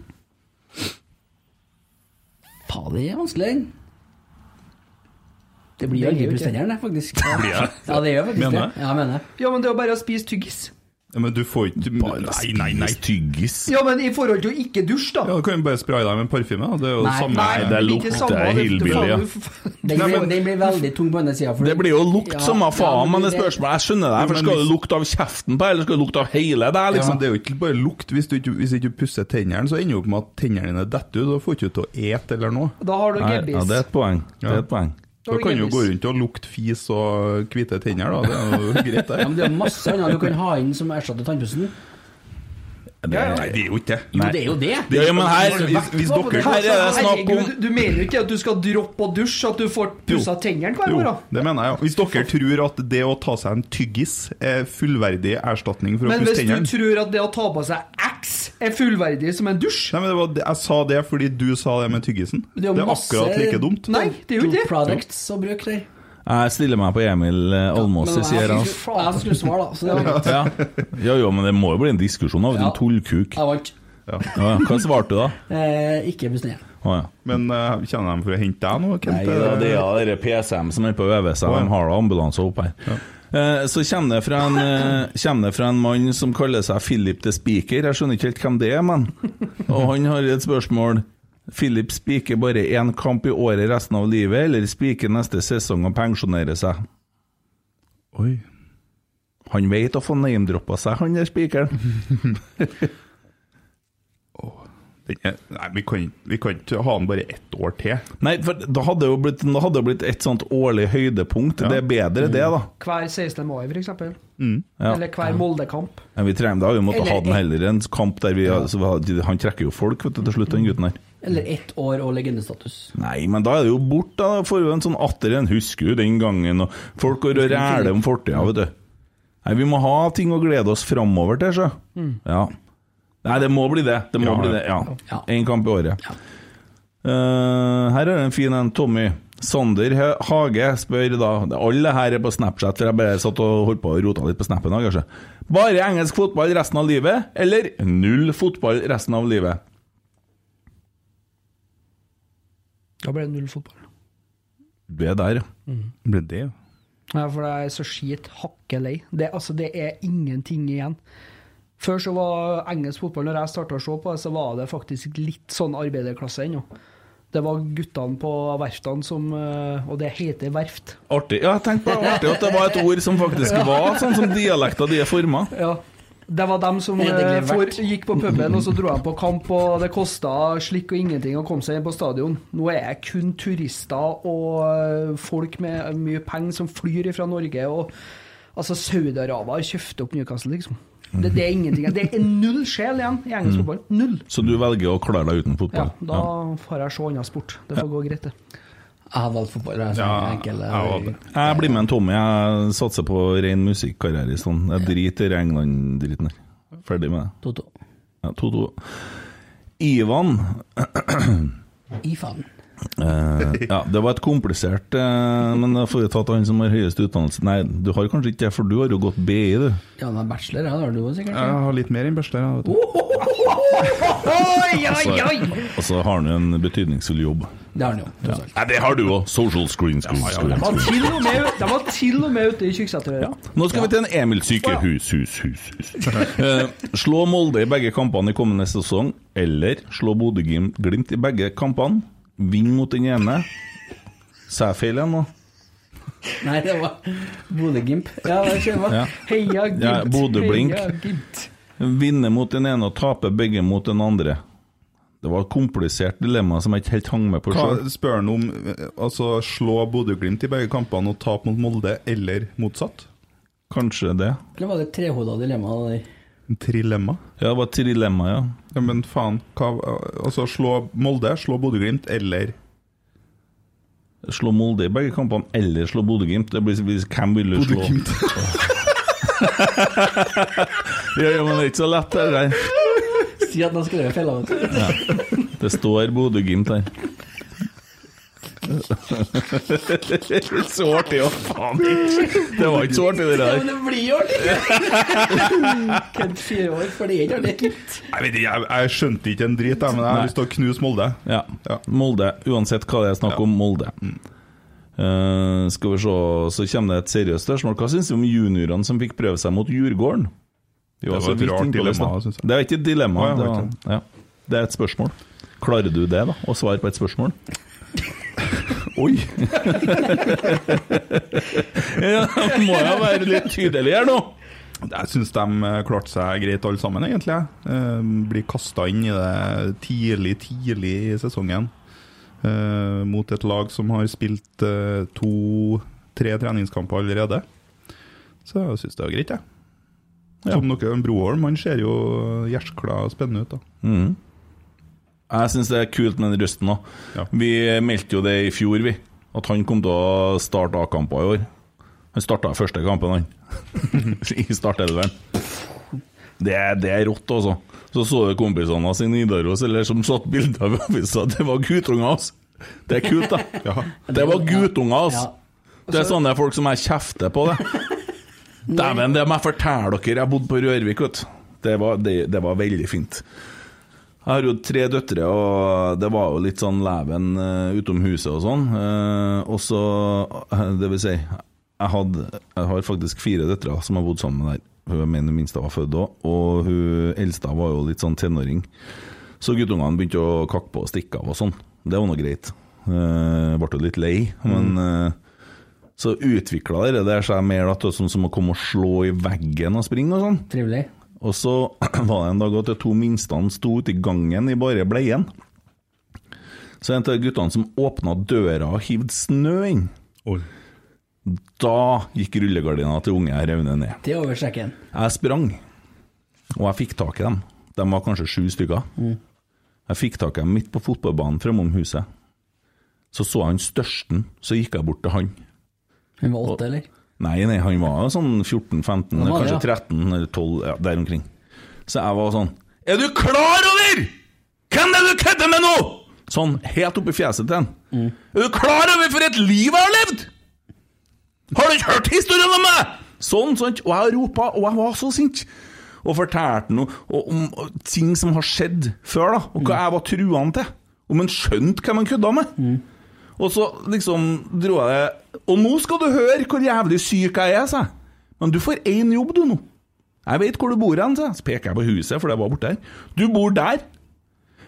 Faen, det er vanskelig. Det blir jo aldri jo ikke. faktisk. Ja. Det? Gjør faktisk det. Ja, mener det. Ja, men det er jo bare å spise tyggis. Ja, men du får ikke Nei, nei, nei. Tyggis. Ja, men i forhold til å ikke dusje, da. Ja, Du kan jo bare spraye deg med parfyme. Det er jo Nei, samme. nei, det lukter det- hillbilly, ja. Den blir, den blir veldig tung på denne sida. Det blir jo lukt som av faen, men det det- spørsmålet Jeg skjønner det, for skal det lukte av kjeften på, eller skal det lukte av hele deg, liksom? Ja, Det er jo ikke bare lukt. Hvis du ikke, hvis du ikke pusser tennene, så ender du opp med at tennene dine detter ut. Da får du ikke til å ete eller noe. Da har du gebbis. ja, det er et poeng. Det er et poeng. Da kan du jo gå rundt og lukte fis og hvite tenner, da. Det er jo greit, Ja, men det er masse annet du kan ha inn som erstatter tannpussen. Det, Nei, det er jo ikke det. Jo, det er jo det. Ja, men her, Hvis, hvis dere Her er det snakk om du mener jo ikke at du skal droppe å dusje, at du får pussa tennene hver Jo, det mener jeg. Hvis dere tror at det å ta seg en tyggis er fullverdig erstatning for å Men pusse hvis du tror at det å ta på seg Er fullverdig som en dusj Nei, men det var, Jeg sa det fordi du sa det med tyggisen. Det er er, masse- akkurat like dumt. Nei, det er jo ikke det. Products å bruke der. Jeg stiller meg på Emil eh, Almås, Men sier jeg han. skulle- jeg skulle svare, da. Så det var greit. Ja. ja, jo, men det må jo bli en diskusjon av en Ja. tullkuk. Jeg vant. Ja, ja. Hva svarte du da? Eh, ikke Busnea. Ah, ja. Men uh, kjenner de for å hente deg nå? Kent? Nei, det er ja, dere PSM som er på å øve seg. Ja. De har da ambulanse opp her. Eh, Så kommer det, fra en, eh, kommer det fra en mann som kaller seg Philip the Speaker. Jeg skjønner ikke helt hvem det er, men Og han har et spørsmål. Philip spiker bare én kamp i året resten av livet, eller spiker neste sesong og pensjonerer seg? Oi. Han vet å få name-droppa seg, han der spikeren. Nei, vi kan, vi kan ikke ha den bare ett år til. Nei, for da hadde det jo blitt, da hadde det blitt et sånt årlig høydepunkt. Det er bedre, det, da. Hver 16. mai, for eksempel. Ja. Eller hver Molde-kamp. Ja, vi trenger da, vi måtte Eller ha den heller en kamp der vi vi hadde- Han trekker jo folk vet du, til slutt, den gutten her. Eller ett år og legendestatus. Nei, men da er det jo bort, da. Får jo en sånn atter en 'husker du den gangen', og folk går og ræler om fortida, vet du. Nei, vi må ha ting å glede oss framover til, så. Ja. Nei, det må bli det. Det må Ja, bli det, ja. Ja. Én kamp i året. Uh, her er det en fin en, Tommy. Sander Hage spør da Alle her er på Snapchat, for jeg bare satt og holdt på og rota litt på snappen kanskje. Bare engelsk fotball resten av livet, eller null fotball resten av livet? Da ble det null fotball. Du er der, ja. Ble det, ja. Ja, for det er så skit hakkelei. Det, altså, det er ingenting igjen. Før så var engelsk fotball, når jeg starta å se på det, så var det faktisk litt sånn arbeiderklasse ennå. Det var guttene på verftene som eh, Og det heter verft. Artig. Ja, jeg tenkte bare artig at det var et ord som faktisk var sånn som dialekta di er forma. Ja. Det var dem som eh, for, gikk på puben, og så dro de på kamp, og det kosta slikk og ingenting å komme seg inn på stadion. Nå er det kun turister og eh, folk med mye penger som flyr fra Norge, og altså Saudi-Arabia har kjøpt opp Newcastle, liksom. Det, det er ingenting. Det er null sjel igjen i engelsk fotball. Null. Så du velger å klare deg uten fotball? Ja, da får jeg se annen sport. Det får gå greit, det. Jeg har valgt fotball. Jeg, Ja, ja, enkel, jeg. Jeg blir med en Tommy. Jeg satser på ren musikkarriere sånn. Jeg driter i England-driten her. Ferdig med det. 2-2. Ja, Ivan Ifan. Eh, Ja, det var et komplisert uh, Men da får vi tatt han som har høyest utdannelse. Nei, du har kanskje ikke det, for du har jo gått BI, du. Ja, han er bachelor, ja, det har du jo sikkert. Jeg har litt mer enn bachelor, ja! Og så har han jo en betydningsfull jobb. Det har han jo, Ja. Nei, det har du òg! Social screen, screen, screen. de var til og med ute i Kyrksæterøra. Nå skal vi til en Emil sykehus, hus, hus, hus. Uh, slå Molde i begge kampene i kommende sesong, eller slå Bodø-Glimt i begge kampene. Vinn mot den ene. Sa jeg feil igjen nå? Nei, det var Bodø-Gimp. Ja, det skjønner jeg. Ja. Heia Gimp, Ja, Bodø-blink. Vinne mot den ene og tape begge mot den andre. Det var et komplisert dilemma som jeg ikke helt hang med på Hva sjøl. spør han om altså slå Bodø-Glimt i begge kampene og tape mot Molde, eller motsatt? Kanskje det. Eller var det et trehoda dilemma? det der? Trilemma? Ja, det var et dilemma, ja. Ja, men faen, hva, altså slå Molde, slå Bodø-Glimt, eller Slå Molde i begge kampene eller slå Bodø-Glimt. Det blir Hvem vil du slå? Bodø-Glimt? Ja, ja, men det er ikke så lett, det der. Si at han skrevet feil. du. Det står Bodø-Glimt her. Så artig, ja. faen ikke. Det var ikke så artig, det Ja, der. men det blir jo artig! Kødd fire år, for det er ikke artig. Jeg, vet ikke, jeg, jeg skjønte ikke en drit, jeg, men jeg har lyst til å knuse Molde. Ja. Ja. Molde. Uansett hva det er snakk om, Molde. Eh, skal vi se, så kommer det et seriøst spørsmål. Hva syns du om juniorene som fikk prøve seg mot Djurgården? var, Det var et rart dilemma, syns jeg. Det er ikke et dilemma. Ja, det, var, ja. det er et spørsmål. Klarer du det, da? Å svare på et spørsmål? Oi! ja, må jeg være litt tydelig her nå? Jeg syns de eh, klarte seg greit alle sammen, egentlig. Eh, blir kasta inn i det tidlig, tidlig i sesongen. Eh, mot et lag som har spilt to-tre treningskamper allerede. Så jeg syns det var greit, jeg. Som noe Broholm han ser jo gjerskla spennende ut. da. Mhm. Jeg syns det er kult med den røsten òg. Ja. Vi meldte jo det i fjor, vi. At han kom til å starte A-kamper i år. Han starta første kampen, han. I startelveren. Det, er- det er rått, altså. Så så du kompisene hans i Nidaros eller som satt bilder av avisa. Det var guttunger, altså. Det er kult, da. Det var guttunger, altså. Det er sånne folk som jeg kjefter på, det. Dæven, det må jeg fortelle dere. Jeg bodde på Rørvik, vet du. Det det, det var veldig fint. Jeg har jo tre døtre, og det var jo litt sånn leven uh, utom huset og sånn. Uh, og så, uh, det vil si, jeg, hadde, jeg har faktisk fire døtre som har bodd sammen der. Hun mener minste var født òg, og hun eldste var jo litt sånn tenåring. Så guttungene begynte å kakke på og stikke av og sånn. Det var nå greit. Uh, ble jo litt lei, men eh, så utvikla det der seg mer da, sånn som å komme og slå i veggen og springe og sånn. Trivelig. Og så var det en dag at de to minstene sto ute i gangen i bare bleien. Så en av guttene som åpna døra og hivde snø inn. Oi. Da gikk rullegardina til unge Raune ned. Til oversekken. Jeg sprang, og jeg fikk tak i dem. De var kanskje sju stykker. Jeg fikk tak i dem midt på fotballbanen fremom huset. Så så jeg han størsten, så gikk jeg bort til han. Hun var åtte, eller? Nei, nei, han var jo sånn 14-15, Han var det, kanskje 13 eller 12, ja, der omkring. Så jeg var sånn Er du klar over hvem er du kødder med nå?! Sånn helt oppi fjeset til han. Er du klar over for et liv jeg har levd?! Har du ikke hørt historien om meg?! Sånn, sånn. Og jeg ropa, og jeg var så sint. Og fortalte noe om og, ting som har skjedd før, da. Og hva jeg var truende til. Om han skjønte hvem han kødda med. Og så liksom dro jeg det Og nå skal du høre hvor jævlig syk jeg er, sa jeg. Men du får én jobb, du, nå. Jeg vet hvor du bor hen, sa jeg. Så peker jeg på huset, for det var borte der. Du bor der.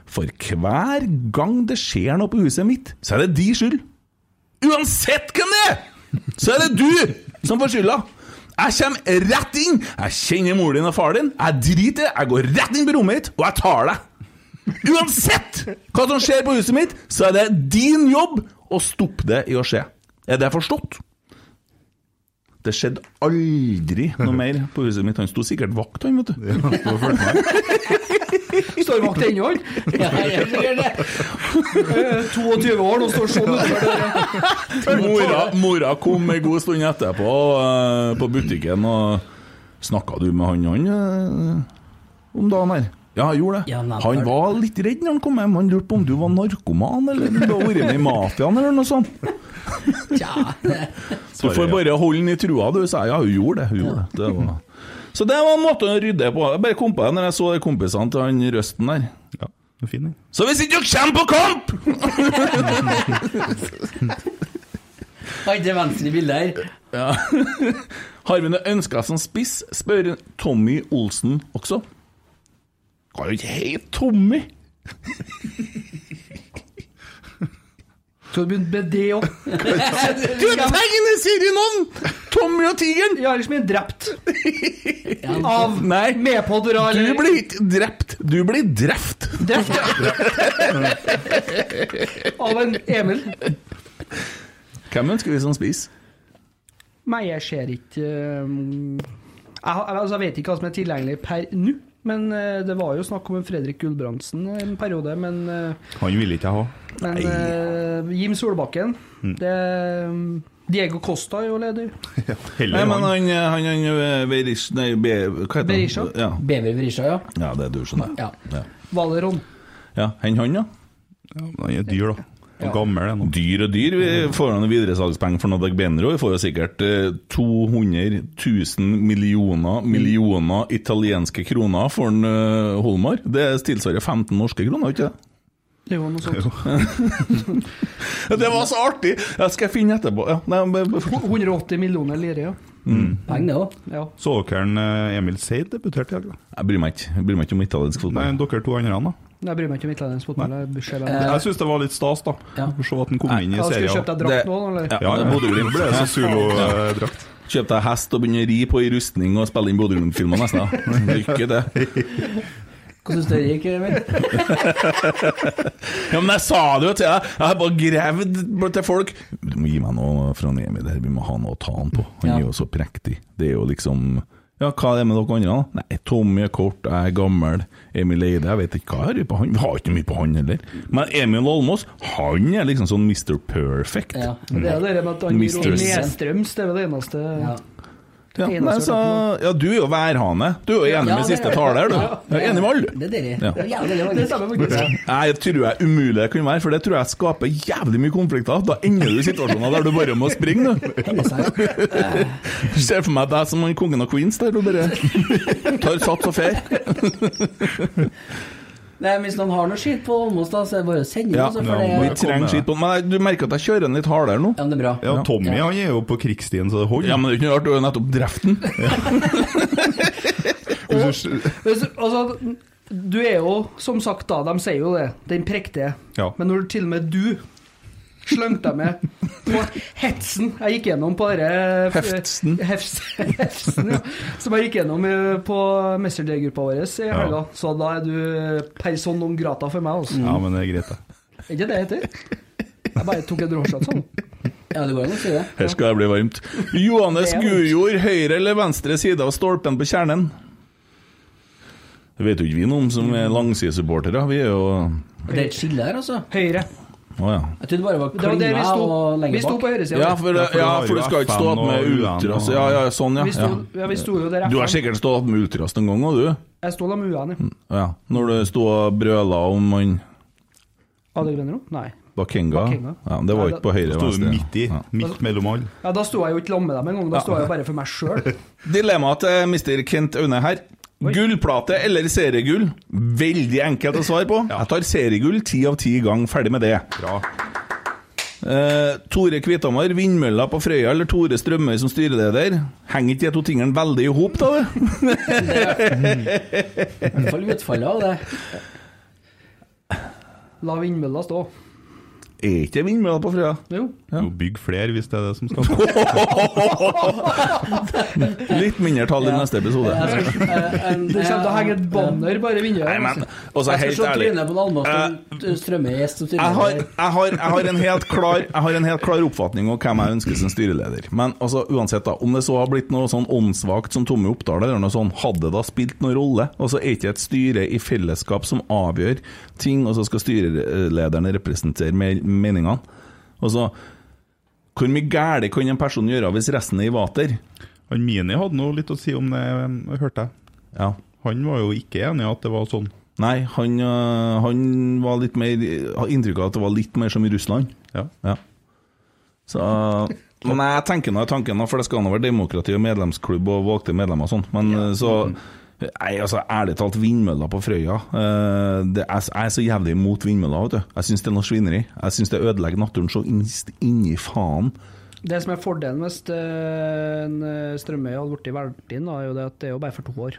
For hver gang det skjer noe på huset mitt, så er det de skyld. Uansett hvem det er, så er det du som får skylda. Jeg kommer rett inn, jeg kjenner mor din og far din, jeg driter jeg går rett inn på rommet ditt, og jeg tar deg. Uansett hva som skjer på huset mitt, så er det din jobb å stoppe det i å skje. Er det forstått? Det skjedde aldri noe mer på huset mitt. Han sto sikkert vakt, han, vet du. Står vakt ennå, han. Ja, jeg gjør det. Eh, 22 år, nå står sånn utover. Mora, mora kom en god stund etterpå eh, på butikken, og snakka du med han, han eh, om dagen her? Ja, jeg gjorde det. Ja, nei, han var litt redd når han kom hjem. Han lurte på om du var narkoman, eller om du har vært med i mafiaen, eller noe sånt. Tja, Du får bare holde den i trua, du, sa jeg. Ja, hun gjorde det. Hun gjorde det. det var... Så det var en måte å rydde på. Jeg bare kom på det når jeg så de kompisene til han Røsten der. Ja, det er fin. Så hvis ikke dere kommer på kamp! Har ikke venstre bilde her. Ja. Har vi noe ønsker som spiss, spør Tommy Olsen også. Kan jo ikke helt tomme. Skal du begynne med det òg? Du er tegneserienavn! Tommy og tigeren! Ja, ellers blir jeg drept. Av Nei. Med eller Du blir ikke drept, du blir drept. Drept. Av en Emil. Hvem ønsker vi som spiser? Nei, jeg ser ikke um, jeg, altså, jeg vet ikke hva som er tilgjengelig per nå. Men eh, det var jo snakk om en Fredrik Gulbrandsen en periode. Men, eh, Han ville ikke jeg ha. men uh, Jim Solbakken det, um, Diego Costa er jo leder. Ja, Nei, men han. han, han, han eh, Nei, Be, hva heter Berisha? han? Ja. Bever Vrisha, ja. ja, det er du, skjønner er. Ja. Ja. Valeron. ja. Hen han, ja? Ja, men han er dyr, da. Og gammel ennå. Dyr og dyr. Vi får noen videresalgspenger for Nadag Benro. Vi får jo sikkert eh, 200 000 millioner millioner italienske kroner for en eh, Holmar. Det tilsvarer 15 norske kroner, ikke det? Det var noe sånt. Det var så artig! Jeg skal finne etterpå. Ja, nei, 180 millioner lire, ja. Penger, det ja. Så dere eh, Emil Seid debuterte i dag? da? jeg bryr meg ikke. Jeg bryr meg ikke om italiensk fotball. Nei, dere to andre, da? Jeg bryr meg ikke om italiensk fotball. Jeg er. Jeg syns det var litt stas, da. Ja. Å Se at han kom inn i serien. Kjøpe serien. deg drakt Det- nå, eller? Ja, Ja, ja. Bodø-Glimt. ble så Zulu-drakt. Kjøp deg hest og begynne å ri på i rustning og spille inn Bodø-Glimt-filmer nesten. da. Lykke til. Hvordan syns du det gikk, Emil? Ja, men jeg sa det jo til deg. Jeg har bare gravd til folk. Du må gi meg noe fra Emil her. Vi må ha noe å ta han på. Han Ja. er jo så prektig. Det er jo liksom Ja, hva er det med dere andre? da? Nei, Tommy er kort, jeg er gammel. Emil Eide, jeg vet ikke hva jeg har på han. Vi har ikke mye på han heller. Men Emil Almås, han er liksom sånn Mr. Perfect. Ja. Det er det med at han Mister- nedstrøms, det er vel det eneste Ja. Ja, nei, så, ja, du er jo værhane. Du er jo enig Ja, med siste er taler, du. Ja. Jeg er enig med alle. Det er dere. Ja. Det er faktisk. Jeg tror jeg umulig det kan være, for det tror jeg skaper jævlig mye konflikter. Da ender du i situasjoner der du bare må springe, du. Ser for meg deg som han kongen av Queens der, du bare tar sats og fer. Nei, men Hvis noen har noe skitt på Almås, da, så er det bare å sende Ja, det. ja, vi trenger skitt på Men du merker at jeg kjører den litt hardere nå. ja, men det er bra. Ja, Tommy Ja. han er jo på krigsstien, så det holder. Ja, men det er ikke noe rart, du har jo nettopp drept den. Altså, du er jo, som sagt da, de sier jo det, den prektige. Ja. Men når til og med du slengte jeg med på hetsen jeg gikk gjennom på dette Heftsen. Hefs, hefsen, ja. Som jeg gikk gjennom eh, på Messenger-gruppa vår i helga. Så da er du person non grata for meg, altså. Ja, men det er greit, det. Er ikke det det heter? Jeg bare tok en råshot sånn. Ja, det går an å si det. Her skal det bli varmt. Johannes. Gujord, høyre eller venstre side av stolpen på kjernen? Det vet jo ikke vi noe om som er langsidesupportere. Vi er jo Det er et skille her, altså. Høyre. Å ja. Jeg trodde det bare var Det var der vi klinga sto. og Vi sto på høyresida. Ja, for, Ja, for ja, for du skal ikke stå opp med og ultras. Ja, ja, sånn, vi, sto, ja. ja, vi sto jo der Du har sikkert stått opp med ultras en gang òg, du? Jeg sto da med UN, ja. Ja. Når du sto og brøla om han Ade Grønro? Nei. Bakenga? Bakenga. Ja, det var ikke på høyre Da sto du midt i. Ja. Midt mellom alle. Ja, Da sto jeg jo ikke sammen med dem engang, da sto jeg jo bare for meg sjøl. Dilemmaet til Mr. Kent Aune her. Gullplate eller seriegull? Veldig enkelt å svare på. Jeg tar seriegull ti av ti gang. Ferdig med det. Bra. Uh, Tore Kvithammer, vindmølla på Frøya eller Tore Strømøy som styreleder? Henger ikke de to tingene veldig i hop, da? I hvert fall utfallet av det. La vindmølla stå. Er ikke det vindmølla på Frøya? Jo. Jo, bygg flere hvis det er det som skal til. Litt mindre tall i neste episode. Jeg skal, eh, en- Det kommer til å henge et banner bare i vinduet. Nei, men altså, Jeg skal helt se trynet på Almås som og jeg har, styreleder. jeg, har, jeg, har en helt klar, jeg har en helt klar oppfatning om hvem jeg ønsker som styreleder. Men altså, uansett, da, om det så har blitt noe sånn åndssvakt som Tommy Oppdal, eller noe sånt, hadde det da spilt noen rolle? Altså, er ikke et styre i fellesskap som avgjør ting, og så skal styrelederne representere me- meningene? Altså, hvor mye galt kan en person gjøre hvis resten er i vater? Han Mini hadde noe litt å si om det, jeg hørte jeg. Ja. Han var jo ikke enig i at det var sånn. Nei, han, øh, han var litt mer Har inntrykk av at det var litt mer som i Russland. Ja. Ja. Så Men jeg tenker nå tanken, for det skal nå være demokrati og medlemsklubb og valgte medlemmer og sånn. Men ja. så Nei, altså, ærlig talt, vindmøller på Frøya øh, det er, Jeg er så jævlig imot vindmøller, vet du. Jeg syns det er noe svineri. Jeg syns det ødelegger naturen så inni faen. Det som er fordelen hvis eh, en eh, Strømøy hadde blitt valgt inn, er jo det at det er jo bare for to år.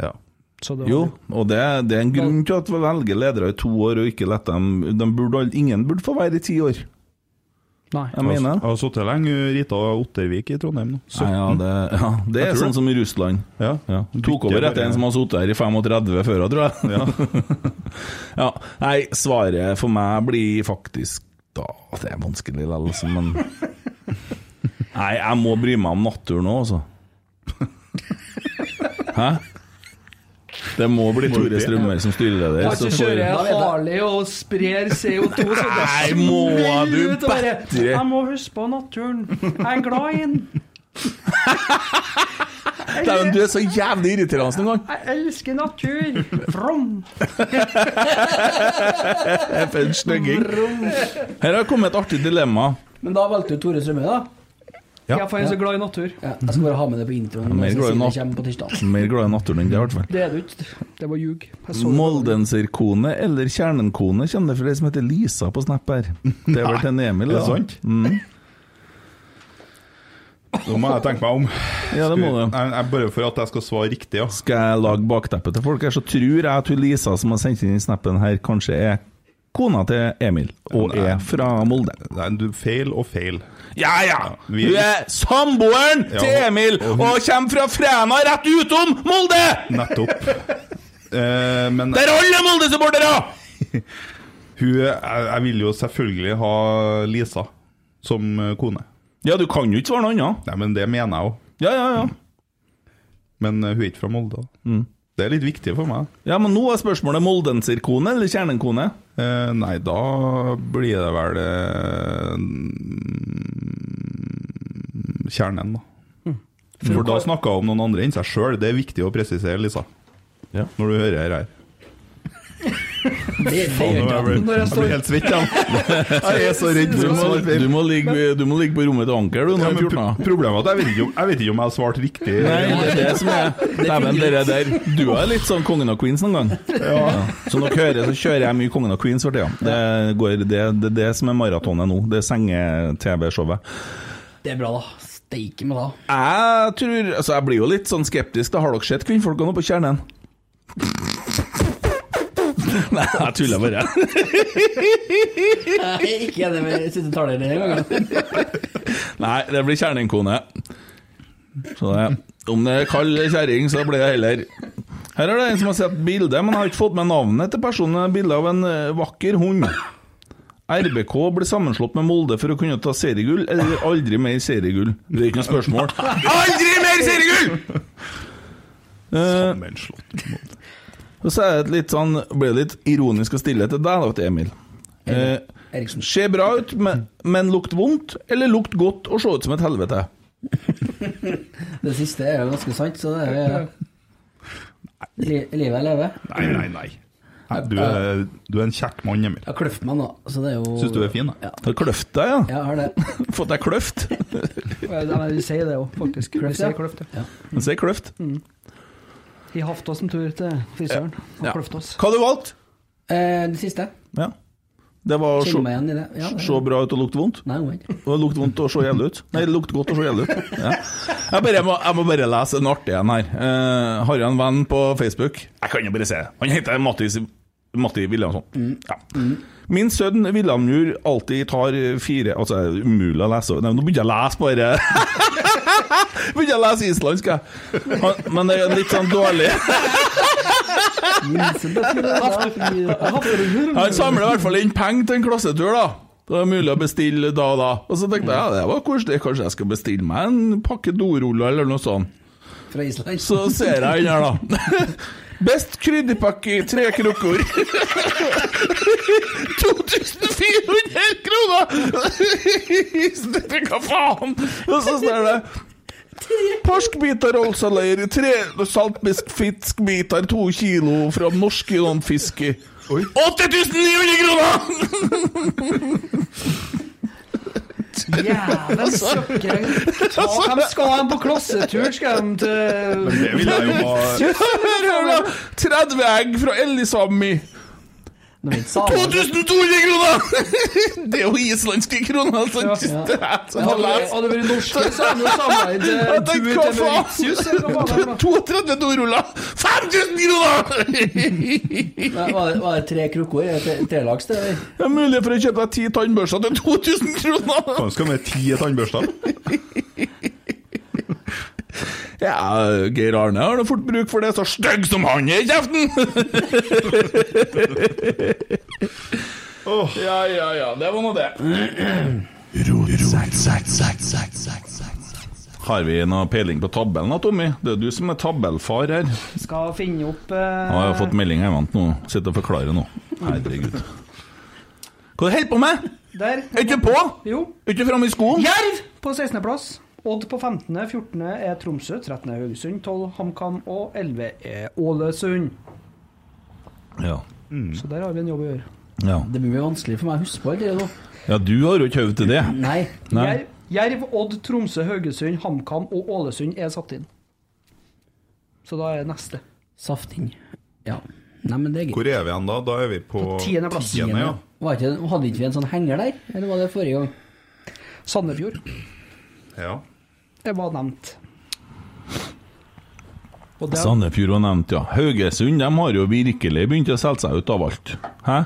Ja. Det Jo, og det, det er en grunn til at vi velger ledere i to år og ikke lar dem de burde, Ingen burde få være i ti år. Nei. Jeg mener Jeg har sittet lenge Rita Ottervik i Trondheim nå. Nei, ja, det, ja, det er sånn det. som i Russland. Ja. Ja. Tok over etter en som har sittet her i 35 før, tror jeg. Ja. Ja. Nei, svaret for meg blir faktisk da, Det er vanskelig likevel, altså, men Nei, jeg må bry meg om naturen òg, altså. Hæ? Det må bli Tore Strømøy som styreleder. Får- kjører Harley og sprer CO2 så det Nei, må smeller du bedre. Jeg må huske på naturen. Jeg er glad i den. Dæven, du er så jævlig irriterende noen gang! Jeg elsker natur. From. For en. Her har kommet et artig dilemma. Men da valgte du Tore Strømøy, da? Ja. Jeg for han en så glad i natur. Ja, jeg skal bare ha med det på introen. Ja, mer glad i. Mer glad i naturen enn det, i hvert fall. Det er du ikke. Det var ljug. Moldenserkone eller Kjernenkone kjenner det for ei som heter Lisa på Snap her. Det er vel til en Emil, Er det sant? Mm. Nå må jeg tenke meg om. Ja, det må du. Jeg, bare for at jeg skal svare riktig, ja. Skal jeg lage bakteppet til folk her, så tror jeg at Lisa som har sendt inn i snappen her, kanskje er kona til Emil, og Nei. er fra Molde. Nei, du, feil og feil. Ja ja! vi- Hun er samboeren Ja, til Emil, og hun- og kommer fra Fræna rett utom Molde! Nettopp. Eh, men Der er alle Molde-supportere! hun, jeg, jeg vil jo selvfølgelig ha Lisa som eh, kone. Ja, du kan jo ikke svare noe annet. Nei, men det mener jeg òg. Ja, ja, ja. Men eh, hun er ikke fra Molde. da. Mm. Det er litt viktig for meg. Ja, men nå er spørsmålet moldenserkone eller kjernenkone? Eh, nei, da blir det vel eh, kjernen, da. For da snakker hun om noen andre enn seg sjøl. Det er viktig å presisere, Lisa. Ja. Når du hører her. Det, det gjør ikke jeg jeg. Når jeg jeg blir helt svett, jeg. Er så redd Du for å svare feil. du, må ligge, på rommet til Anker, du, når du er men 14 problemet er at jeg vet ikke om jeg, har svart riktig. Nei, det er det som er Dæven, dere der. Du er litt sånn Kongen av Queens noen gang. Ja. Så dere hører, så kjører jeg mye Kongen av Queens for tida. Det, går- det, det det som er maratonet nå. Det er senge-TV-showet. Det er bra, da. Steike meg da. Jeg tror Altså, jeg blir jo litt sånn skeptisk. Da har dere sett kvinnfolka nå på Kjernen? Nei, jeg tuller bare. Jeg er ikke enig med siste taler denne gangen. Nei, det blir kjerningkone Så det, om det er kald kjerring, så blir det heller Her er det en som har sett bilde, men har ikke fått med navnet til personen. Bilde av en eh, vakker hund. RBK ble sammenslått med Molde for å kunne ta seriegull, eller aldri mer seriegull? Det er ikke noe spørsmål. Aldri mer seriegull! med Sammenslått. Og så er det litt sånn, ble det litt ironisk å stille til deg, da, til Emil. Eh, Eriksen. Se bra ut, men, men lukt vondt, eller lukt godt og se ut som et helvete? Det siste er jo ganske sant, så det er jo Li- Livet er leve. Nei, nei, nei. Nei, Du er, du er en kjekk mann, Emil. Jeg har kløft meg nå, så det er jo Syns du er fin, da? Ja, Har kløft deg, ja? jeg har det. Fått deg kløft? Du nei, sier det jo, faktisk. Du sier kløft, ja. Si kløft. I oss en tur til frisøren. Og Ja. oss. Hva har du valgt? Eh, det siste. Ja. Det var å se, det. Ja, det bra ut og lukte vondt? Nei, vent. Det var lukt vondt og se jævlig ut? Nei, det lukter godt og se jævlig ut. Ja. Jeg, bare, må, jeg må bare lese en artig en her. Uh, har jeg en venn på Facebook? Jeg kan jo bare se. Han heter Mattis Matti Williamson. Ja. Min sønn Williamjur alltid tar fire Altså, det er umulig å lese Nei, Nå begynner jeg å lese bare Begynner jeg å lese islandsk, jeg. Men det er litt sånn dårlig. Han samler i hvert fall inn penger til en klassetur, da. Det er mulig å bestille da og da. Og så tenkte jeg ja, det var koselig, kanskje jeg skal bestille meg en pakke doruller eller noe sånt. Så ser jeg inn her, da. Best krydderpakke i tre krukker. 2400 kroner! Hva faen? Og så står det Parskbiter Olsaleir. tre saltfiskbiter, to kilo fra norske landfiske. 8900 kroner! Jævlen søkker! Ta- De skal de på klossetur, skal de til Det vil jeg jo ha 30 egg fra Elisami. Nå vet samer- 2200 kroner! Det er jo islandske kroner, altså. Ja. Det er så Hadde det- lett. hadde det vært norske, så hadde de samla inn tur til hva faen? Mauritius. eller hva det var. 32 doruller! 5000 kroner! Nei, Var det, var det tre krukker? Trelaks, det eller? Det er mulig for å kjøpe deg ti tannbørster til 2000 kroner! Hva skal du med ti tannbørster? Ja, Geir Arne har da fort bruk for det, så stygg som han er i kjeften! Ja, ja, ja, det var nå det. Har vi noe peiling på tabellen da, Tommy? Det er du som er tabellfar her. Skal finne opp Ja, jeg har fått melding her, vent nå. Sitter og forklarer nå. Herregud. Hva holder du på med? Der. Er ikke på? Jo. Er ikke framme i skoen? Jerv på 16.-plass. Odd på 15., 14. er Tromsø, 13. er Haugesund, 12. HamKam og 11. er Ålesund. Ja. Så der har vi en jobb å gjøre. Ja. Det blir vanskelig for meg å huske på alt det nå. ja, du har jo ikke hodet til det. Nei. Nei. Jerv, Odd, Tromsø, Haugesund, HamKam og Ålesund er satt inn. Så da er neste. Safting. Ja. Nei, men det er greit. Hvor er vi igjen da? Da er vi på, På tiendeplass. tiende, ja. Var ikke, hadde ikke vi en sånn henger der? Eller var det forrige gang? Sandefjord. ja. Det var nevnt. Og det, Sandefjord var nevnt, ja. Haugesund de har jo virkelig begynt å selge seg ut av alt. Hæ?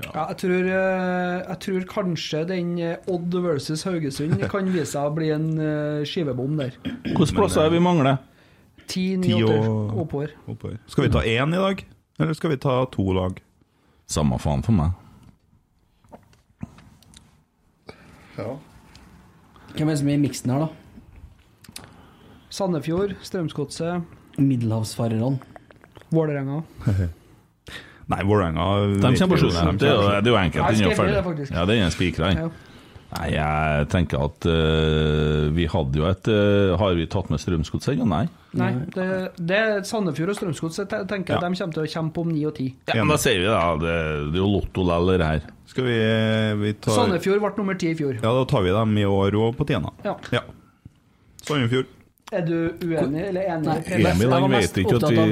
ja, jeg, tror, eh, jeg tror kanskje den eh, Odd versus Haugesund kan vise seg å bli en eh, skivebom der. Hvilke plasser er vi mangler? Ti, ni, og- oppover. Oppover. Skal vi ta én i dag? Eller skal vi ta to lag? Samme faen for meg. Hvem er det som er i miksen her, da? Sandefjord, Strømsgodset, Middelhavsfarerne. Vålerenga. Nei, Vålerenga De kommer på slutten. Det er jo, det er jo enkelt. Den er jo. Ja, den er spikra. Ja. Nei, jeg tenker at uh, vi hadde jo et uh, Har vi tatt med Strømsgodset ennå? Nei. Nei, det, det er Sandefjord og Strømsgodset tenker jeg Ja. de kommer til å kjempe om 9 og 10. Ja, men da sier vi det. da. Det, det er jo Lotto lell, det her. Skal vi, vi ta Sandefjord ble nummer 10 i fjor. Ja, da tar vi dem i år òg på tiende. Ja. Ja. Sandefjord. Er du uenig eller enig? Nei. Emil han vet ikke at vi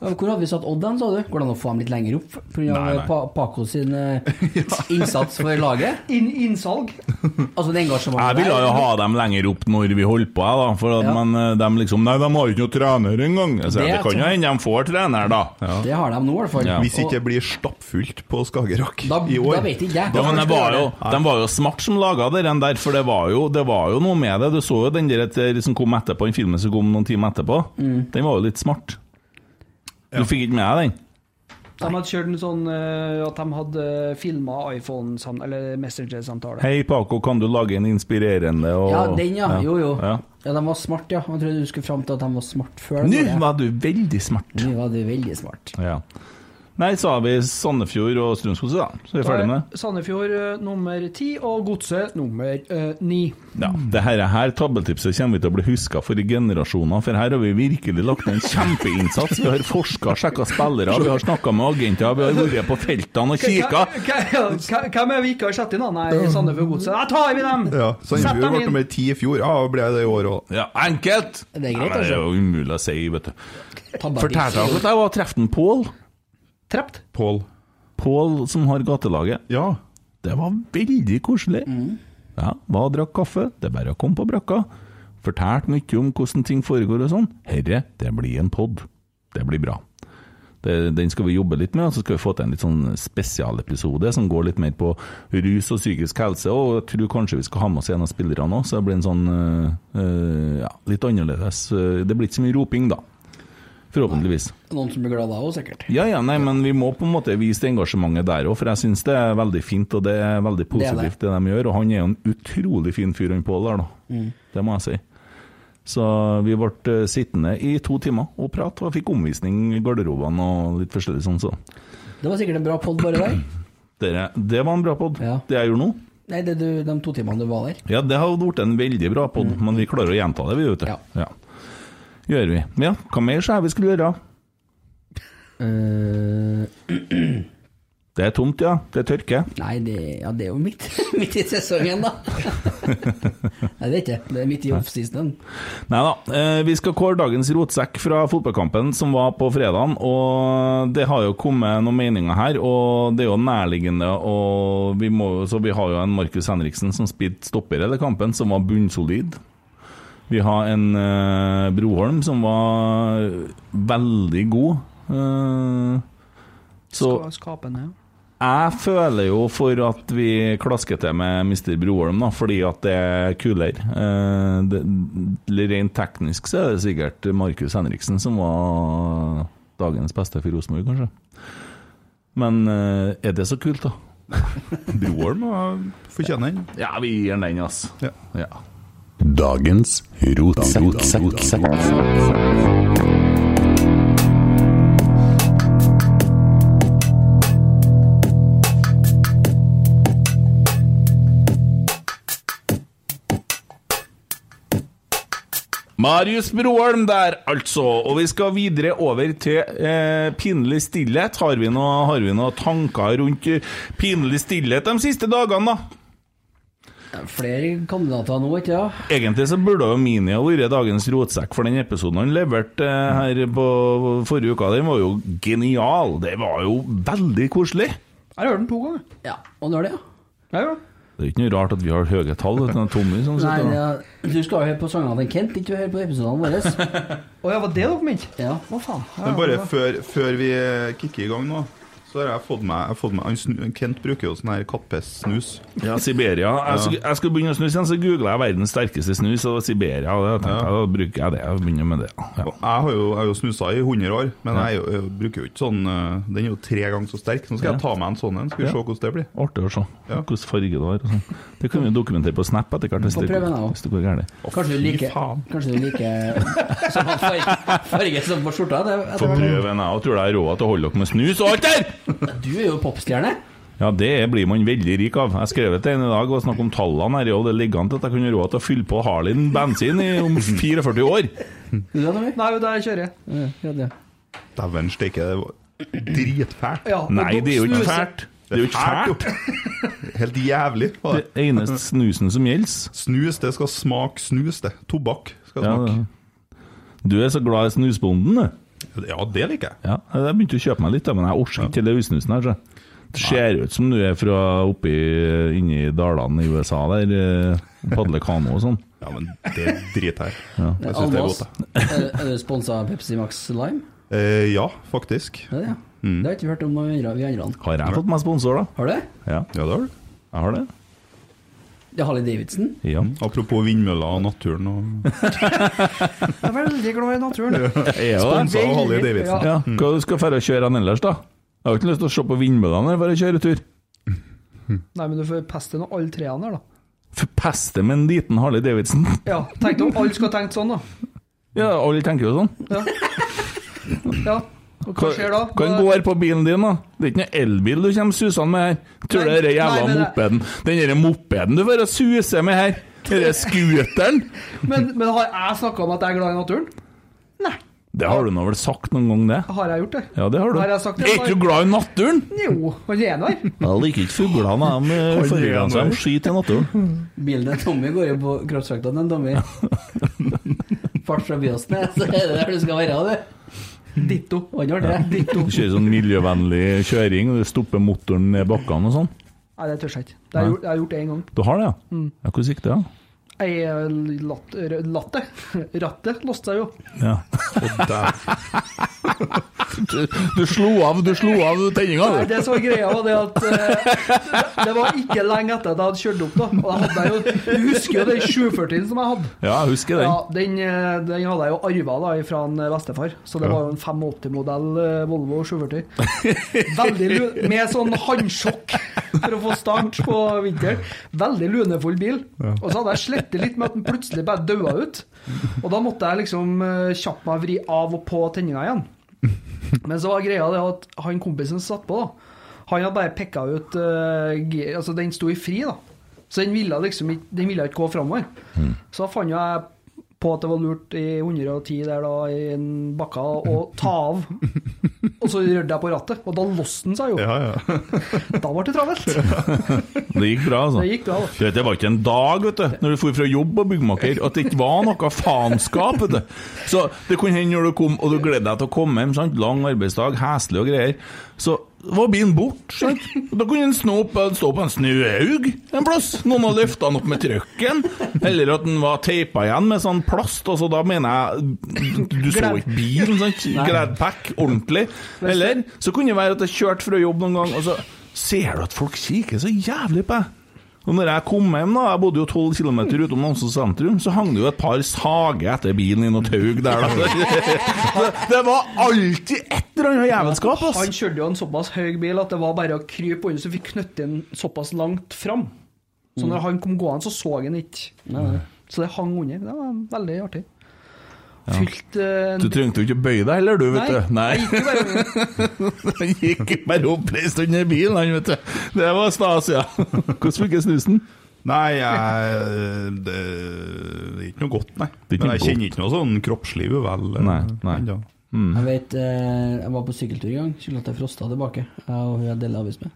Hvor hadde vi satt Odd hen, sa du? Går det an å få dem litt lenger opp? Pga. Pa Paco sin eh, innsats for laget? In innsalg? Altså det engasjementet Jeg ville jo ha dem lenger opp når vi holdt på, da. For at Ja. man, eh, de liksom Nei, de har jo ikke noen trener engang. Altså, Det det, kan jo hende de får trener, da. Det har de nå, i hvert fall. Ja. Hvis ikke det blir stappfullt på Skagerrak Da, i år da vet ikke jeg. Da, men det var jo, De var jo smart som laga den der, for det var, jo, det var jo noe med det. Du så jo den der som kom etterpå, den filmen som kom noen timer etterpå. Mm. Den var jo litt smart. Du fikk ikke med deg den? De hadde kjørt en sånn uh, at de hadde filma iPhone sam- eller Messenger-samtale. Hei, Paco, kan du lage en inspirerende og Ja, den, ja. Jo, jo. Ja. Ja, de var smart, ja. Jeg trodde du skulle fram til at de var smart før. Nå var du veldig smart. Nå var du veldig smart. Ja. Nei, så har vi Sandefjord og Strømsgodset, da. Så er vi Da ferdig er med det. Sandefjord eh, nummer 10 og Godset nummer ni. 9. Ja, det her, her tabeltipset kommer vi til å bli huska for i generasjoner, for her har vi virkelig lagt ned en kjempeinnsats. Vi har forska, sjekka spillere, vi har snakka med agenter, vi har vært på feltene og kikka. Hvem er vi ikke har satt inn, da? Nei, Sandefjord Godset. Da tar vi dem! Ja, Sandefjord ble nummer ti i fjor. Ja, ble det i år òg. Ja, enkelt! Det er greit, altså. det er altså. jo umulig å si, vet du. Fortalte dere at jeg var treften en Pål? Trept. Pål. Pål som har gatelaget. Ja. Det var veldig koselig. Ja, var drakk kaffe. Det er bare å komme på brakka. Fortalte mye om hvordan ting foregår og sånn. Herre, det blir en pod. Det blir bra. Det, den skal vi jobbe litt med, og så skal vi få til en litt sånn spesialepisode som går litt mer på rus og psykisk helse. Og jeg tror kanskje vi skal ha med oss en av spillerne òg, så det blir en sånn øh, øh, ja, litt annerledes. Det blir ikke så mye roping, da. Forhåpentligvis. Noen som blir glad da òg, sikkert. Ja, ja, nei, men vi må på en måte vise det engasjementet der òg, for jeg syns det er veldig fint, og det er veldig Det er det. positivt det, de gjør. Og han er jo en utrolig fin fyr, han Pål der, da. Det må jeg si. Så vi ble eh, sittende i to timer og prate, og fikk omvisning i garderobene og litt forskjellig sånn, så Det var sikkert en bra pod bare der. Dere, det var en bra pod. Ja. Det jeg gjorde nå? Nei, det du, de to timene du var der. Ja, det har blitt en veldig bra pod, men vi klarer å gjenta det, vi, vet du. Ja. Ja. Gjør vi. Ja, hva mer sa jeg vi skulle gjøre? Uh, Det er tomt, ja. Det er tørke. nei, det, ja, det er jo midt, midt i sesongen, da. nei, det er ikke. Det er midt i offseason. Nei da. Eh, vi skal kåre dagens rotsekk fra fotballkampen som var på fredagen. Og det har jo kommet noen meninger her, og det er jo nærliggende. Og vi, må, så vi har jo en Markus Henriksen som spilte stopper i hele kampen, som var bunnsolid. Vi har en uh, Broholm som var veldig god. Uh, så Skapende. jeg føler jo for at vi klasker til med Mr. Broholm, da, fordi at det er kulere. Uh, det, rent teknisk så er det sikkert Markus Henriksen som var dagens beste for Rosenborg, kanskje. Men eh, er det så kult, da? Broholm fortjener den. Ja, vi gir den den, altså. Ja. Ja. Dagens rotsekk. Marius Broholm der, altså. Og vi skal videre over til eh, pinlig stillhet. Har vi noen noe tanker rundt eh, pinlig stillhet de siste dagene, da? Flere kandidater nå, ikke ja? Egentlig så burde jo Mini ha vært dagens rotsekk, for den episoden han leverte eh, her på forrige uka, den var jo genial. Det var jo veldig koselig. Jeg har hørt den to ganger. Ja, og nå er det, ja. Ja, ja. Det er ikke noe rart at vi har høye tall. Tommy sånn Nei, er, du skal jo høre på sangene til Kent, ikke høre på episodene våre. Å ja, var det dere mente? Ja. Hva faen. Ja, Men bare ja. før, før vi kicker i gang nå, så har jeg fått meg, jeg har fått meg han snu, Kent bruker jo sånn her kattpiss-snus. Ja, Siberia. Jeg, skulle, jeg skulle begynne å snuse igjen, så googla jeg verdens sterkeste snus, og Siberia. Og da tenkte jeg, da bruker jeg det. Jeg begynner med det. Ja. Og Jeg har jo, jeg har jo snusa i 100 år, men jeg, er jo, jeg bruker jo ikke sånn eh, Den er jo tre ganger så sterk. Nå skal jeg ta meg en sånn en, skal vi Ja. se hvordan det blir. Artig å se Ja. hvilken farge det har. og sånn. Det kan vi dokumentere på Snap etter hvert. Hvis Få det, prøve den, da. hvis det går gærent. Kanskje du liker faen. Kanskje du liker sånn farge, farge som på skjorta? Det, Få etter hvert. prøve en, jeg òg. tror jeg har råd til å holde dere med snus og alt der! Du er jo popstjerne. Ja, det blir man veldig rik av. Jeg skrev til en i dag og snakket om tallene her, og det ligger an til at jeg kunne råd til å fylle på Harlin bensin i, om 44 år. Er? Nei, der kjører jeg. Ja, ja, det. Dæven steike, det var dritfælt. Ja, Nei, det er jo ikke fælt. Det er jo ikke fælt. Helt jævlig. Det det. eneste snusen som gjelder. Snus, det skal smake snus, det. Tobakk skal Ja, smake. du er så glad i snusbonden, du. Ja, det liker jeg. Ja, jeg begynte å kjøpe meg litt, men jeg orker ikke til løssnusen her. Så. Det ser ut som du er fra oppi inni dalene i USA der, eh, padler kano og sånn. Ja, men det driter jeg her Ja. Jeg syns det er godt, jeg. er, du sponsa av Pepsi Max Lime? Eh, ja, faktisk. Det, ja. Det har jeg ikke hørt om. Vi andre. Har jeg fått meg sponsor, da? Har du? Ja, Ja, det har du. jeg har det. Det er Harley Davidson? Ja. Apropos vindmøller og naturen og Jeg er veldig glad i naturen. Sponsa av Harley Davidson. Ja. Mm. Hva du skal dra og kjøre han ellers, da? Jeg har ikke lyst til å se på vindmøllene når jeg kjører tur. Nei, men du får peste nå alle treene her, da. Forpeste med en liten Harley Davidson. Ja, Tenk om alle skulle tenkt sånn, da. Ja, alle tenker jo sånn. Ja. Ja. Og hva skjer da? Hva går på bilen din, da? Det er ikke noe elbil du kommer susende med her. Tror du det er jævla nei, mopeden Den der mopeden du får suser suse med her, Det scooteren Men, men har jeg snakka om at jeg er glad i naturen? Nei. Det har du nå vel sagt noen gang, det? Har jeg gjort det? Ja, det har du. Har jeg sagt det? Er ikke du glad i naturen? Jo, han er der. Jeg liker ikke fuglene, de eh, seg dem ski i naturen. Bilen til Tommy går jo på kroppsvekta til Tommy. Fart fra Byåsen, så er det der du skal være, du. Ditto. Han gjør det. Ditto. Du kjører sånn miljøvennlig kjøring, og du stopper motoren ned bakkene og sånn. Nei, det tør jeg ikke. Det har jeg gjort, én gang. Du har det, ja? Mm. Ja, Hvordan gikk det, da? Eh, latt, latt. Rattet låste seg jo. Ja. Du, du slo av du slo av tenninga, du. det som var greia, var det at eh, Det var ikke lenge etter at jeg hadde kjørt opp, da. Og jeg hadde jo, du husker jo den 740-en som jeg hadde? Ja, jeg husker den. Ja, den, eh, den hadde jeg jo arva da fra en bestefar, så det var jo en 85-modell eh, Volvo 740. Veldig lun, Med sånn handsjokk for å få start på vinteren. Veldig lunefull bil. Og så hadde jeg slettet litt med at den plutselig bare daua ut. Og da måtte jeg liksom eh, kjapt meg vri av og på tenninga igjen. Men så var greia det at han kompisen som satt på, da, han hadde bare pekka ut uh, Altså, den sto i fri, da. Så den ville liksom den ville ikke gå framover. Så da fant jeg på at det var lurt i 110 der da i en bakka å ta av. Og så rørte jeg på rattet, og da låste den seg jo. Ja, ja. Da ble det travelt. Det gikk bra, altså. Det gikk bra, da. Det var ikke en dag vet du, når du for fra jobb og byggmaker, at det ikke var noe faenskap. vet du. Så det kunne hende når du kom, og du gledet deg til å komme hjem, sant? lang arbeidsdag, heslig og greier, så var bilen borte. Da kunne den stå på, stå på en snøhaug en plass. Noen har løfta den opp med trøkken. Eller at den var teipa igjen med sånn plast. og så Da mener jeg Du så ikke bilen, sant? Gladpack, ordentlig. Eller så kunne det være at jeg kjørte fra jobb noen gang, og så ser du at folk kikker så jævlig på deg. Og når jeg kom hjem, da, jeg bodde jo 12 km utom Namsos sentrum, så hang det jo et par sager etter bilen i noe taug der. Da. Det, det var alltid et eller annet jævelskap, Han ass! kjørte jo en såpass høy bil at det var bare å krype under, så fikk knøtte den såpass langt fram. Så når han kom gående, så så han ikke. Så det hang under. Det var veldig artig. Fylt uh, Du trengte jo ikke bøye deg heller, du, vet du. Nei, jeg gikk jo bare opp Han gikk bare oppreist under bilen, han, vet du. Det var stas, ja. Hvordan funker snusen? Nei, jeg, det, det er ikke noe godt, nei. Men jeg kjenner ikke noe sånn kroppslig uvel. Nei, Nei, nei. Mm. Jeg vet, eh, jeg var på sykkeltur en gang, skulle jeg Frosta tilbake, jeg og hun jeg deler avis med.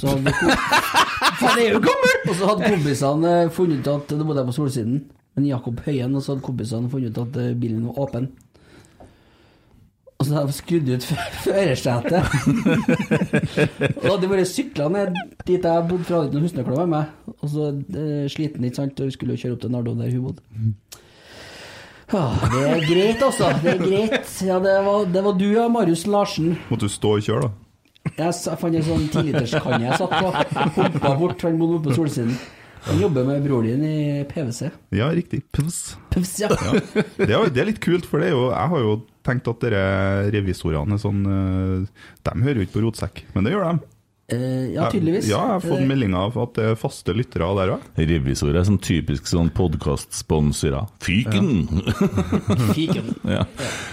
Så hadde er! Og så hadde kompisene eh, funnet ut at det bodde jeg på Solsiden, men Jakob Høien, og så hadde kompisene funnet ut at eh, bilen var åpen. Og så hadde de skrudd ut førersetet. og hadde de bare sykla ned dit jeg bodde, for jeg hadde ikke noen husnøkler med meg. Og så eh, sliten, ikke sant, og skulle jo kjøre opp til Nardo, der hun bodde. Ja, det er greit, altså. Det er greit. Ja, det var, det var du, ja, Marius Larsen. Måtte du stå og kjøre, da? Jeg, jeg fant en sånn tiliterskanne jeg satt på. Humpa bort, han bodde oppe på solsiden. Han jobber med broren din i PwC. Ja, riktig. Pvs. Puss, ja. Det er, det er litt kult, for det er jo, jeg har jo tenkt at dere revisorene er sånn eh, De hører jo ikke på rotsekk, men det gjør de. Eh, ja, tydeligvis. Ja, jeg har fått meldinger melding av at det er faste lyttere der òg. Revisorer som typisk sånn podkastsponsorer. Fyken! Fyken ja.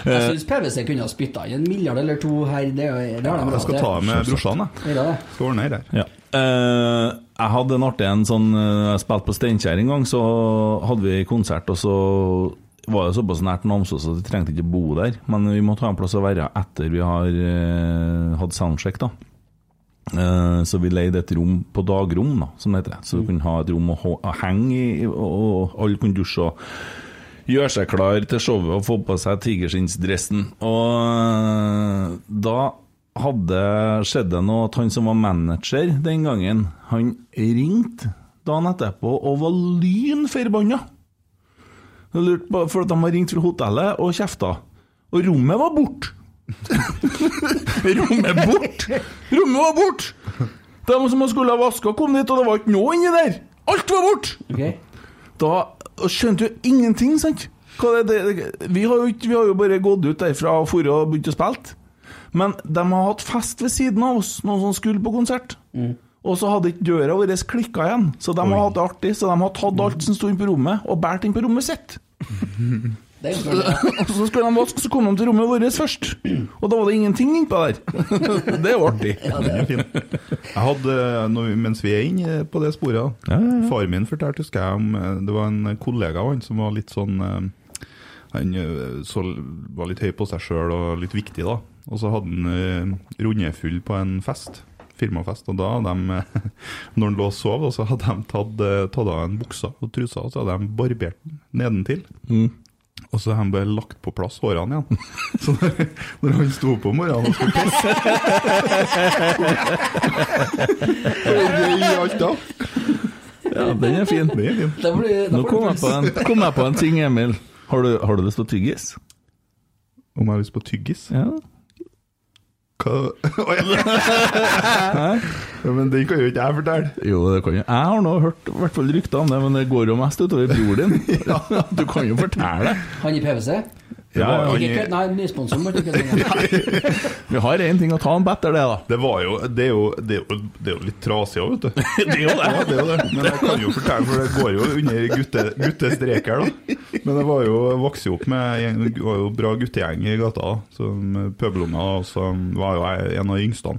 Jeg syns PwC kunne ha spytta inn en milliard eller to her. Det, det har de Jeg skal ta med brorsan, jeg. Ja. Skal ordne her. Ja. Eh, jeg hadde en artig en sånn eh, Jeg spilte på Steinkjer en gang, så hadde vi konsert, og så var det såpass nært Namsos at vi trengte ikke bo der. Men vi måtte ha en plass å være etter vi har uh, hatt soundcheck, da. Uh, så vi leide et rom på dagrom, da, som det heter. Så vi kunne ha et rom å, å henge i, og, og alle kunne dusje og gjøre seg klar til showet og få på seg tigerskinnsdressen. Og da hadde skjedd det noe at han som var manager den gangen, han ringte dagen etterpå og var lynforbanna. For at de har ringt fra hotellet og kjefta. Og rommet var borte! rommet bort! Rommet var bort! De som skulle ha vaska, kom dit, og det var ikke noe inni der! Alt var borte! Okay. Da skjønte jo ingenting, sant? Det, det, vi, har jo vi har jo bare gått ut derfra og dratt og begynt å spille. Men de har hatt fest ved siden av oss, noen som skulle på konsert. Og så hadde ikke døra vår klikka igjen, så de har hatt det artig. Så de har tatt alt som sto inne på rommet, og båret inn på rommet sitt. Det er så skulle de vaske, så kom de til rommet vårt først. Og da var det ingenting innpå der. Det er jo artig. Den er fint. Jeg hadde, vi- mens vi er inne på det sporet, da, far min fortalte, husker jeg, om eh, det var en kollega av han som var litt sånn eh, Han eh, så, var litt høy på seg sjøl og litt viktig, da. Og så hadde han uh, rundefull på en fest. Firmafest. Og da hadde de, når han lå og sov, så hadde de tatt, eh, tatt av en buksa og trusa, og så hadde de barbert den nedentil. Og så har de bare lagt på plass hårene igjen. Så når, når han sto opp om morgenen og skulle pisse Røy. Ja, den er fin. Den er fint. Da blir, da Nå kom jeg på en, kom jeg på en ting, Emil. Har du, har du lyst til å tyggis? Om jeg har lyst på tyggis? Ja. Hva Å, ja. ja, Men den kan jo ikke jeg fortelle. Jo, det kan jeg. Jeg har nå hørt i hvert fall rykter om det, men det går jo mest utover bror din. Du kan jo fortelle det. Han i PwC? Ja, var-. Ikke nei, nysponsoren. bare ikke kødd. Vi har én ting å ta en bet etter det, da. Det var jo Det er jo, det er jo, det er jo litt trasig òg, vet du. Det er jo det. Ja, det er jo det. Men jeg kan jo fortelle, for det går jo under gutte, guttestreker, da. Men det var jo vokste jo opp med en, det var jo bra guttegjeng i gata, som pøbelunger, og så var jo jeg en av de yngste.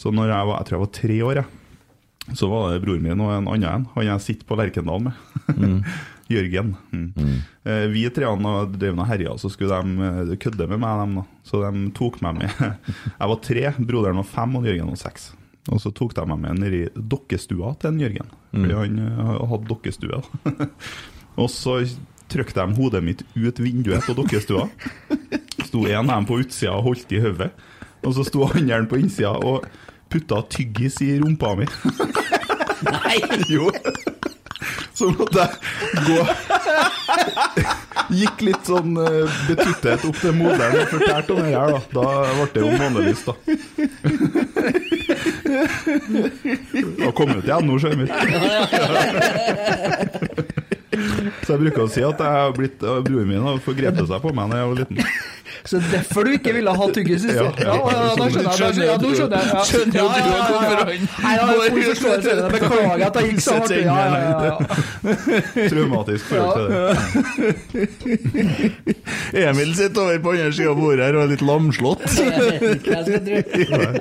Så når jeg var, jeg tror jeg var tre år, jeg, så var det broren min og en annen en. Han jeg sitter på Lerkendal med. Jørgen. Mm. Eh, vi treene drev og herja, så skulle de eh, kødde med meg, dem, da. Så de tok meg med. Jeg var tre, broderen var fem, og Jørgen var seks. Og så tok de meg med ned i dokkestua til en Jørgen, fordi han eh, hadde dokkestue. og så trykte de hodet mitt ut vinduet på dokkestua. Sto en av dem på utsida og holdt i hodet, og så sto andre på innsida og putta tyggis i rumpa mi. Nei! Jo. Så måtte jeg gå Gikk litt sånn uh, betuttet opp til moderen og fortalte om det her, da. Da ble det jo månelyst, da. Da kom det nå skjønner skjermer. Så jeg bruker å si at jeg har blitt, uh, broren min har forgrepet seg på meg da jeg var liten. Så derfor du ikke ville ha tyggis i Ja, sted? ja. Ja, ja, da skjønner jeg. Ja, nå skjønner jeg. Ja. Skjønner jo Ja, ja, du ja, hvorfor han jeg det. Beklager at jeg gikk så hardt. Ja, ja, ja, ja. Traumatisk forhold til det. Emil sitter over på andre sida av bordet her og er litt lamslått. Jeg skal tro.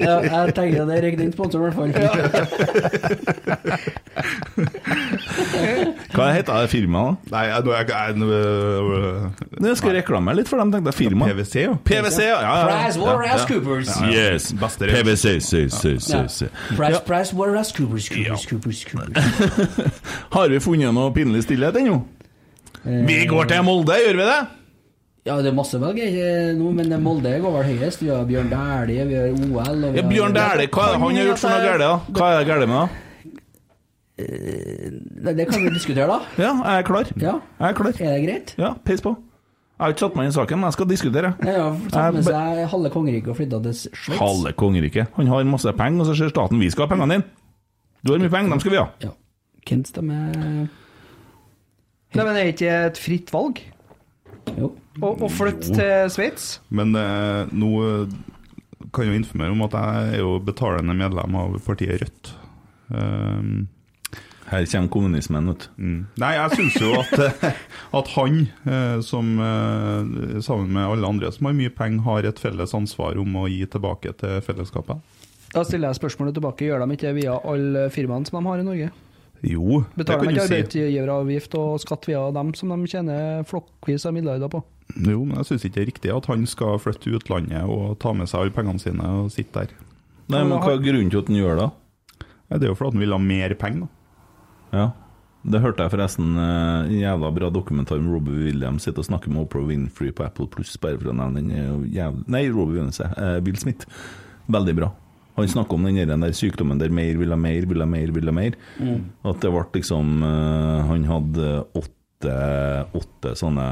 Ja, jeg tenker det er riktig sponsor, i hvert fall. Hva heter det firmaet? Nei, jeg, jeg, jeg, jeg, nå- da? Jeg skal reklamere litt for dem, tenkte jeg. Firma. PwC, jo. PwC, ja. ja, ja. Price Waterhouse Coopers. Yes. PwC, si, si, se. Price, Price Waterhouse Coopers, Coopers, Coopers, Coopers. Har vi funnet noe pinlig stillhet ennå? Vi går til Molde, gjør vi det? Ja, det er masse valg eh, nå, men Molde går vel høyest. Vi har Bjørn Dæhlie, vi har OL og vi Ja, Bjørn Dæhlie, hva er han har gjort for noe galt? da? Hva er det galt med da? Det kan vi diskutere, da. Ja, jeg er klar. Ja. Jeg er klar. Er det greit? Ja, peis på. Jeg har ikke satt meg inn i saken, men jeg skal diskutere. Ja, ja, tatt med seg halve kongeriket og flytta til Sveits. Halve kongeriket. Han har masse penger, og så ser staten vi skal ha pengene dine. Du har mye penger, dem skal vi ha. Ja. Hvem stemmer Nei, men er ikke et fritt valg Jo. å, å flytte til Sveits? Men eh, nå eh, kan jeg jo informere om at jeg er jo betalende medlem av partiet Rødt. Um, Her kommer kommunismen, vet mm. Nei, jeg syns jo at, eh, at han, eh, som eh, sammen med alle andre som har mye penger, har et felles ansvar om å gi tilbake til fellesskapet. Da stiller jeg spørsmålet tilbake. Gjør de ikke det via alle firmaene som de har i Norge? Jo, det Betaler de ikke si. arbeidsgiveravgift og skatt via dem som de tjener flokkvis av milliarder på? Jo, men jeg syns ikke det er riktig at han skal flytte til utlandet og ta med seg alle pengene sine og sitte der. Nei, men hva er grunnen til at han gjør det? Det er jo fordi han vil ha mer penger, da. Ja. Det hørte jeg forresten eh, en jævla bra dokumentar om Robbie Williams sitter og snakker med Oprah Winfrey på Apple Pluss, bare for å nevne den. Nei, Robbie Williams, eh, Will Smith. Veldig bra. Han snakker om den der, den der sykdommen der mer vil ha mer, vil ha mer, vil ha mer. At det ble liksom eh, Han hadde åtte, åtte sånne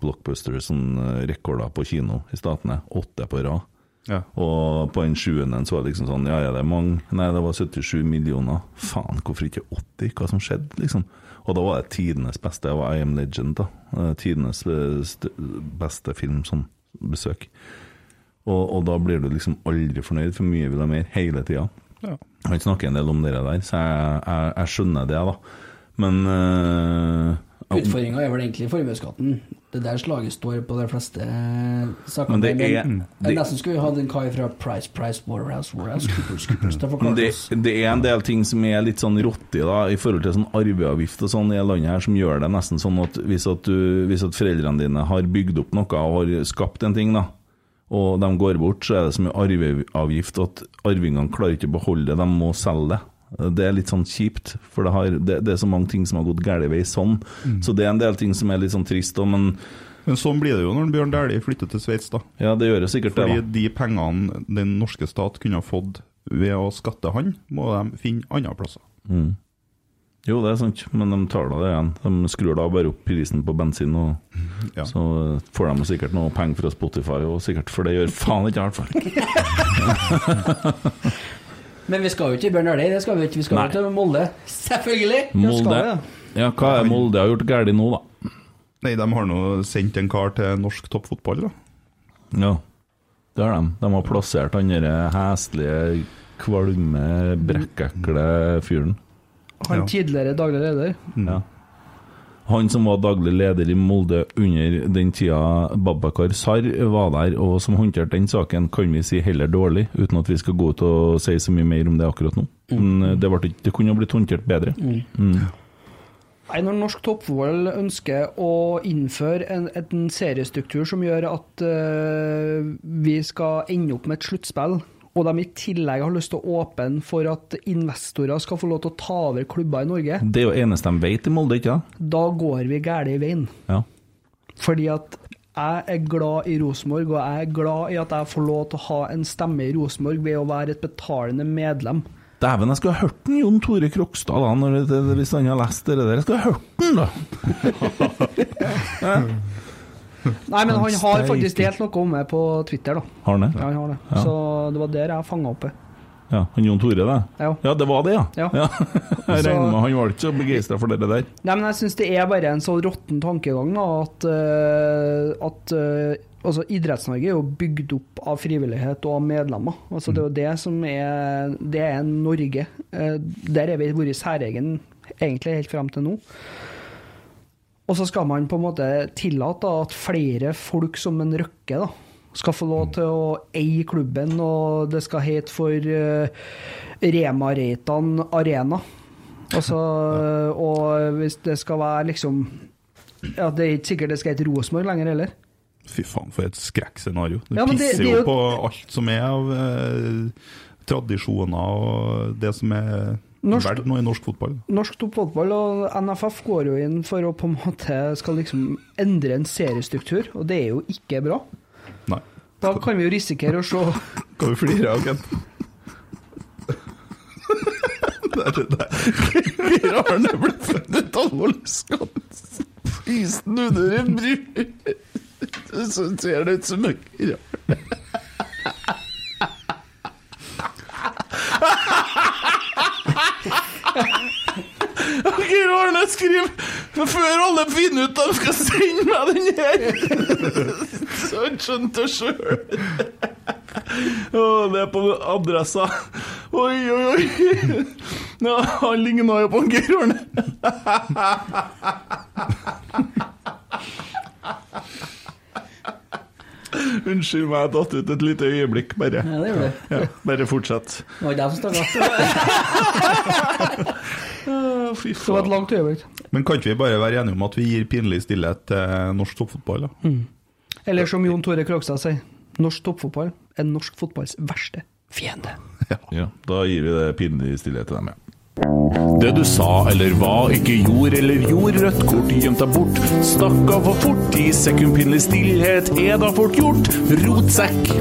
blockbusters, sånne rekorder på kino i statene. Åtte på rad. Ja. Og på den sjuende så var det liksom sånn Ja, ja, det er mange. Nei, det var 77 millioner. Faen, hvorfor ikke 80? Hva som skjedde, liksom? Og da var det tidenes beste. Det var I Am Legend, da. Eh, Tidenes eh, beste film, sånn besøk. Og, og da blir du liksom aldri fornøyd, for mye vil ha mer, hele tida. Ja. Han snakker en del om det der, så jeg, jeg, jeg skjønner det, da. Men uh, Utfordringa er vel egentlig formuesskatten. Det er der slaget står på de fleste sakene. Men det er- men det- Nesten skulle vi hatt en kar fra Price, Price, Waterhouse, Waterhouse, Coopers, Coopers til å forklare det, oss. det er en del ting som er litt sånn rotti da, i forhold til sånn arveavgift og sånn i landet her, som gjør det nesten sånn at hvis, at du, hvis at foreldrene dine har bygd opp noe og har skapt en ting, da, og de går bort, så er det så mye arveavgift at arvingene klarer ikke å beholde det, de må selge det. Det er litt sånn kjipt, for det, har, det, det er så mange ting som har gått gæren vei sånn. Så det er en del ting som er litt sånn trist, òg, men Men sånn blir det jo når Bjørn Dæhlie flytter til Sveits, da. ja, det gjør det sikkert det. Fordi da. de pengene den norske stat kunne ha fått ved å skatte han, må de finne andre plasser. Jo, det er sant, men de tar da det igjen. De skrur da bare opp prisen på bensin, og Ja. så får de sikkert noe penger fra Spotify, og sikkert for det gjør faen ikke jeg, i hvert fall. Men vi skal jo ikke til Bjørn Dæhlie, det skal vi ikke. Vi skal jo til Molde. Selvfølgelig! Molde. Ja, hva er Molde har gjort galt nå, da? Nei, de har nå sendt en kar til norsk toppfotball, da. Ja, det har de. De har plassert han derre heslige, kvalme, brekkekle fyren. Han Ja. tidligere daglig leder. Ja. Han som var daglig leder i Molde under den tida Babakar Sar var der, og som håndterte den saken, kan vi si heller dårlig, uten at vi skal gå ut og si så mye mer om det akkurat nå. Men eh, det, ble, det kunne ha blitt håndtert bedre. Mm. Nei, Når norsk toppfotball ønsker å innføre en, en seriestruktur som gjør at uh, vi skal ende opp med et sluttspill, og de i tillegg har lyst til å åpne for at investorer skal få lov til å ta over klubber i Norge, Det er jo eneste de vet i Molde, ikke sant? da går vi gæli i veien. Ja. Fordi at jeg er glad i Rosenborg, og jeg er glad i at jeg får lov til å ha en stemme i Rosenborg ved å være et betalende medlem. Dæven, jeg skulle ha hørt den Jon Tore Krokstad da, når det, hvis han har lest det der. Jeg skulle ha hørt den, da! Nei, men han har faktisk delt noe om meg på Twitter, da. Har han det? Ja, han har det. Ja. Så det var der jeg fanga opp det. Ja, han Jon Tore, det? Ja. Ja, det var det, ja. Ja. Jeg regner med han var ikke så begeistra for det der. Nei, men jeg syns det er bare en så råtten tankegang da, at, uh, at uh, altså, Idretts-Norge er jo bygd opp av frivillighet og av medlemmer. Altså, det er jo det som er Det er Norge. Uh, der er vi vært særegen egentlig helt fram til nå. Og så skal man på en måte tillate da, at flere folk som en Røkke da, skal få lov til å eie klubben, og det skal hete for uh, Rema Reitan Arena. Altså, Og hvis det skal være liksom ja, Det er ikke sikkert det skal hete Rosenborg lenger heller. Fy faen, for et skrekkscenario. Det Ja, det- pisser det jo- på alt som er av eh, tradisjoner og det som er Norsk- verdt noe i norsk fotball. Norsk toppfotball og NFF går jo inn for å på en måte skal liksom endre en seriestruktur, og det er jo ikke bra. Nei. Da kan vi jo risikere å se Hva du flirer av, Kent? Hvor har han blitt funnet alvorlig skadd. Isen under en bru. Så ser det ut som en Geir Arne skriver før alle finner ut de skal sende meg den her Så han skjønte det sjøl. Det er på adressa. Oi, oi, oi. Ja, han ligner jo på Geir Arne. Unnskyld meg, jeg datt ut et lite øyeblikk, bare. Ja, det gjorde det. Ja, bare fortsett. Det var ikke jeg som stakk av. fy Det var et langt øyeblikk. Men kan ikke vi bare være enige om at vi gir pinlig stillhet til norsk toppfotball? da? Eller som Jon Tore Krogstad sier, norsk toppfotball er norsk fotballs verste fiende. Ja, da gir vi det pinlig stillhet til dem, ja. Det du sa eller hva, ikke gjorde eller gjorde, rødt kort gjemt deg bort. Stakk for fort, i sekundpinnelig stillhet er da fort gjort. Rotsekk.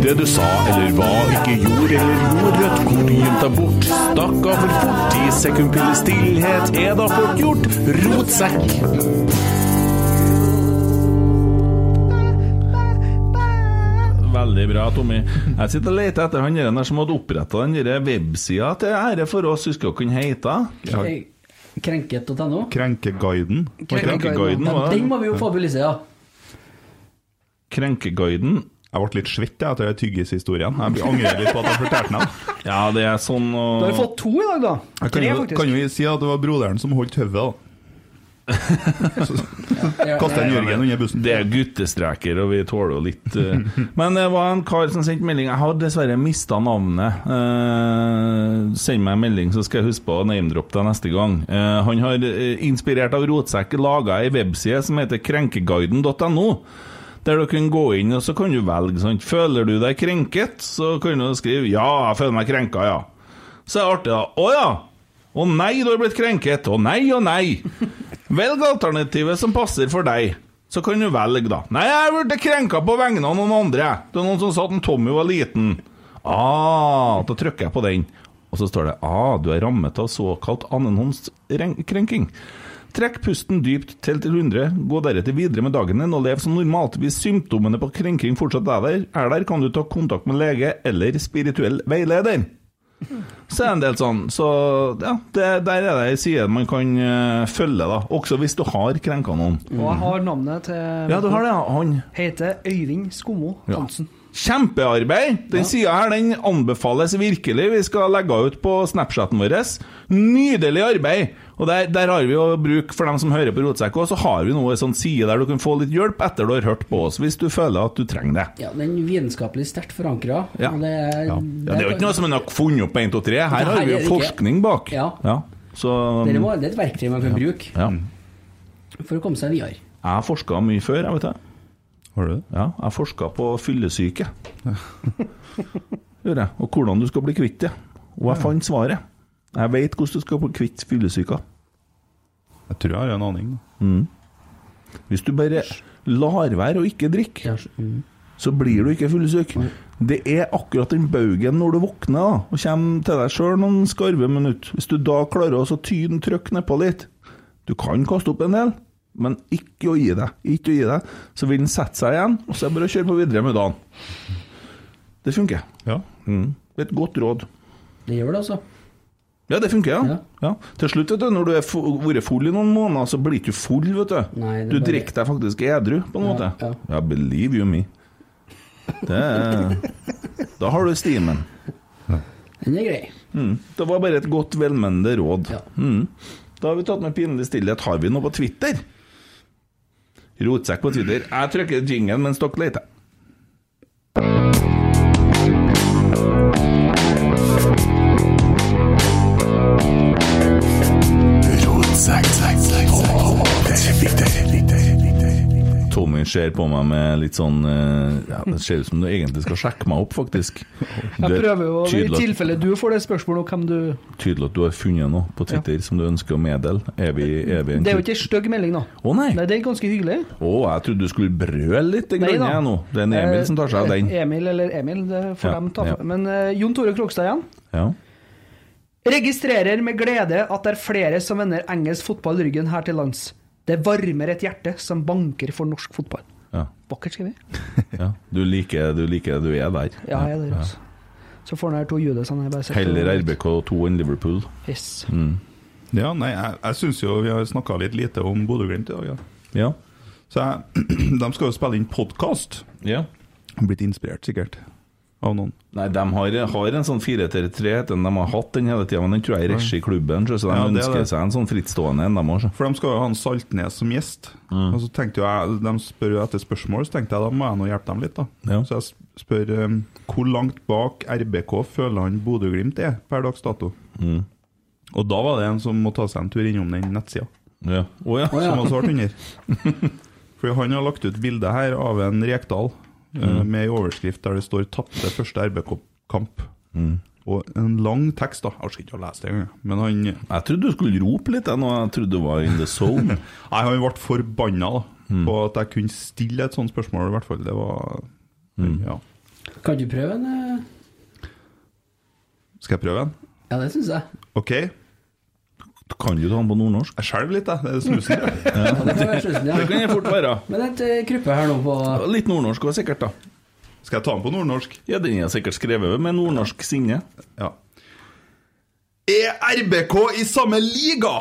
Det du sa eller hva, ikke gjorde eller gjorde, rødt kort gjemt deg bort. Stakk for fort, i sekundpinnelig stillhet er da fort gjort. Rotsekk. Veldig bra, Tommy. Jeg sitter og leter etter han der som hadde oppretta den websida til ære for oss. Husker dere hva den heter? Krenket.no. Krenkeguiden. Krenkeguiden, Ja, den må vi jo få publisere, ja. Krenkeguiden. Jeg ble litt svett etter den tyggishistorien. Jeg angrer litt på at jeg fortalte den. Ja, det er sånn Du har fått to i dag, da. Kan, Tre, faktisk. kan jo si at det var broderen som holdt hodet. da. Kastet en Jørgen under bussen. Det er guttestreker, og vi tåler jo litt eh. Men det var en kar som sendte melding. Jeg har dessverre mista navnet. Eh, send meg en melding, så skal jeg huske på å name-droppe deg neste gang. Eh, han har, eh, inspirert av Rotsekk, laga ei webside som heter krenkeguiden.no. Der du kan gå inn og så kan du velge. Sant? Føler du deg krenket, så kan du skrive 'ja, jeg føler meg krenka', ja. Så er det artig, da. 'Å ja'. Å nei, du har blitt krenket. Å nei, å nei. Velg alternativet som passer for deg. Så kan du velge, da. Nei, jeg ble krenka på vegne av noen andre. Det er noen som sa at Tommy var liten. Ah, da trykker jeg på den. Og så står det ah, du er rammet av såkalt annenhåndskrenking. Trekk pusten dypt, tell til 100, gå deretter videre med dagen din og lev som normalt. Hvis symptomene på krenking fortsatt er der, er der, kan du ta kontakt med lege eller spirituell veileder. Så er det en del sånn, så ja, det, der er det ei side man kan uh, følge, da. Også hvis du har krenka noen. Og jeg har navnet til Ja, du har det, ja. Han. Heter Øyvind Skommo Ja. Kjempearbeid! Den sida her den anbefales virkelig. Vi skal legge ut på Snapchaten vår. Nydelig arbeid! Og der, der har vi jo bruk for dem som hører på Rotsekk òg, så har vi nå en sånn side der du kan få litt hjelp etter du har hørt på oss, hvis du føler at du trenger det. Ja, Den er vitenskapelig sterkt forankra. Ja. Det, Ja, det er jo ikke noe som en har funnet opp på 1, 2, 3. Her har vi jo forskning bak. Ja. Så det, er et verktøy man kan bruke ja. for å komme seg videre. Jeg har forska mye før, jeg vet det. Har du det? Ja, jeg forska på fyllesyke. Gjør jeg. Og hvordan du skal bli kvitt det. Og jeg fant svaret. Jeg veit hvordan du skal bli kvitt fyllesyka. Jeg tror jeg har en aning. Mm. Hvis du bare lar være å ikke drikke, Ja, så- mm. så blir du ikke fyllesyk. Det er akkurat den baugen når du våkner da, og kommer til deg sjøl noen skarve minutter. Hvis du da klarer å så tyne trykk nedpå litt Du kan kaste opp en del, men ikke å gi deg. Ikke å gi deg. Så vil den sette seg igjen, og så er det bare å kjøre på videre med dagen. Det funker. Ja. Mm. Det er et godt råd. Det gjør det, altså. Ja, det funker, ja. Ja. ja. Til slutt, vet du, når du har vært full i noen måneder, så blir du ikke full, vet du. Nei, du bare- drikker deg faktisk edru, på en Ja, måte. ja. Ja, believe you me. Det er Da har du stimen. Den er grei. Mm. Det var bare et godt, velmenende råd. Ja. Mm. Da har vi tatt med pinlig stillhet. Har vi noe på Twitter? Rotsekk på Twitter. Jeg trykker jingen mens dere leter. Tommy ser på meg med litt sånn eh, ja, Det ser ut som du egentlig skal sjekke meg opp, faktisk. Jeg er prøver jo, I tilfelle du får det spørsmålet om hvem du Tydelig at du har funnet noe på Twitter som du ønsker å meddele. Er vi, er vi Det er jo ikke ei stygg melding, da. Å nei! Nei, det er ganske hyggelig. Å, jeg trodde du skulle brøle litt. Nei da. nå. Det er en Emil som tar seg av den. Eh, Emil eller Emil, det får Ja, dem ta ja. Men uh, Jon Tore Krogstad igjen. Ja. Registrerer med glede at det er flere som vender engelsk fotball ryggen her til lands. Det varmer et hjerte som banker for norsk fotball. Ja. Vakkert skrevet. ja. Du liker du liker du er der. Ja, jeg er der. Også. Så får han her to judesene Heller RBK2 enn Liverpool. Yes. Ja, nei, jeg, jeg syns jo vi har snakka litt lite om Bodø-Glimt i dag. Ja. Ja. Så jeg, de skal jo spille inn podkast. ja. Blitt inspirert, sikkert, av noen. Nei, de har, har en sånn 4-3-3, de har hatt den hele tida, men den tror jeg er i regi klubben, så de Ja, er ønsker seg en sånn frittstående en, de òg. For de skal jo ha en Saltnes som gjest. Mm. Og så tenkte jeg, De spør etter spørsmål, så tenkte jeg da må jeg nå hjelpe dem litt. da Ja. Så jeg spør um, hvor langt bak RBK føler han Bodø-Glimt er per dags dato? Mm. Og da var det en som må ta seg en tur innom den nettsida. Ja. Oh, ja. Som har svart under. For han har lagt ut bilde her av en Rekdal Mm. eh, med en overskrift der det står 'tapte første RBK-kamp'. Mm. Og en lang tekst, da. Jeg orker ikke å lese det engang. Men han Jeg trodde du skulle rope litt, jeg, nå. jeg trodde du var in the zone. Nei, han ble forbanna da, Mm. på at jeg kunne stille et sånt spørsmål, i hvert fall. Det var Mm. Ja. Kan du prøve en? eh? Skal jeg prøve en? Ja, det syns jeg. OK. Kan du ta den på nordnorsk? Jeg skjelver litt, jeg. Det er snusen. Ja, det kan være slutten, Det ja. kan jeg fort være. Men et eh, kruppe her nå på Litt nordnorsk òg, sikkert, da. Skal jeg ta den på nordnorsk? Ja, den er sikkert skrevet med nordnorsk sinne. Ja. Er RBK i samme liga?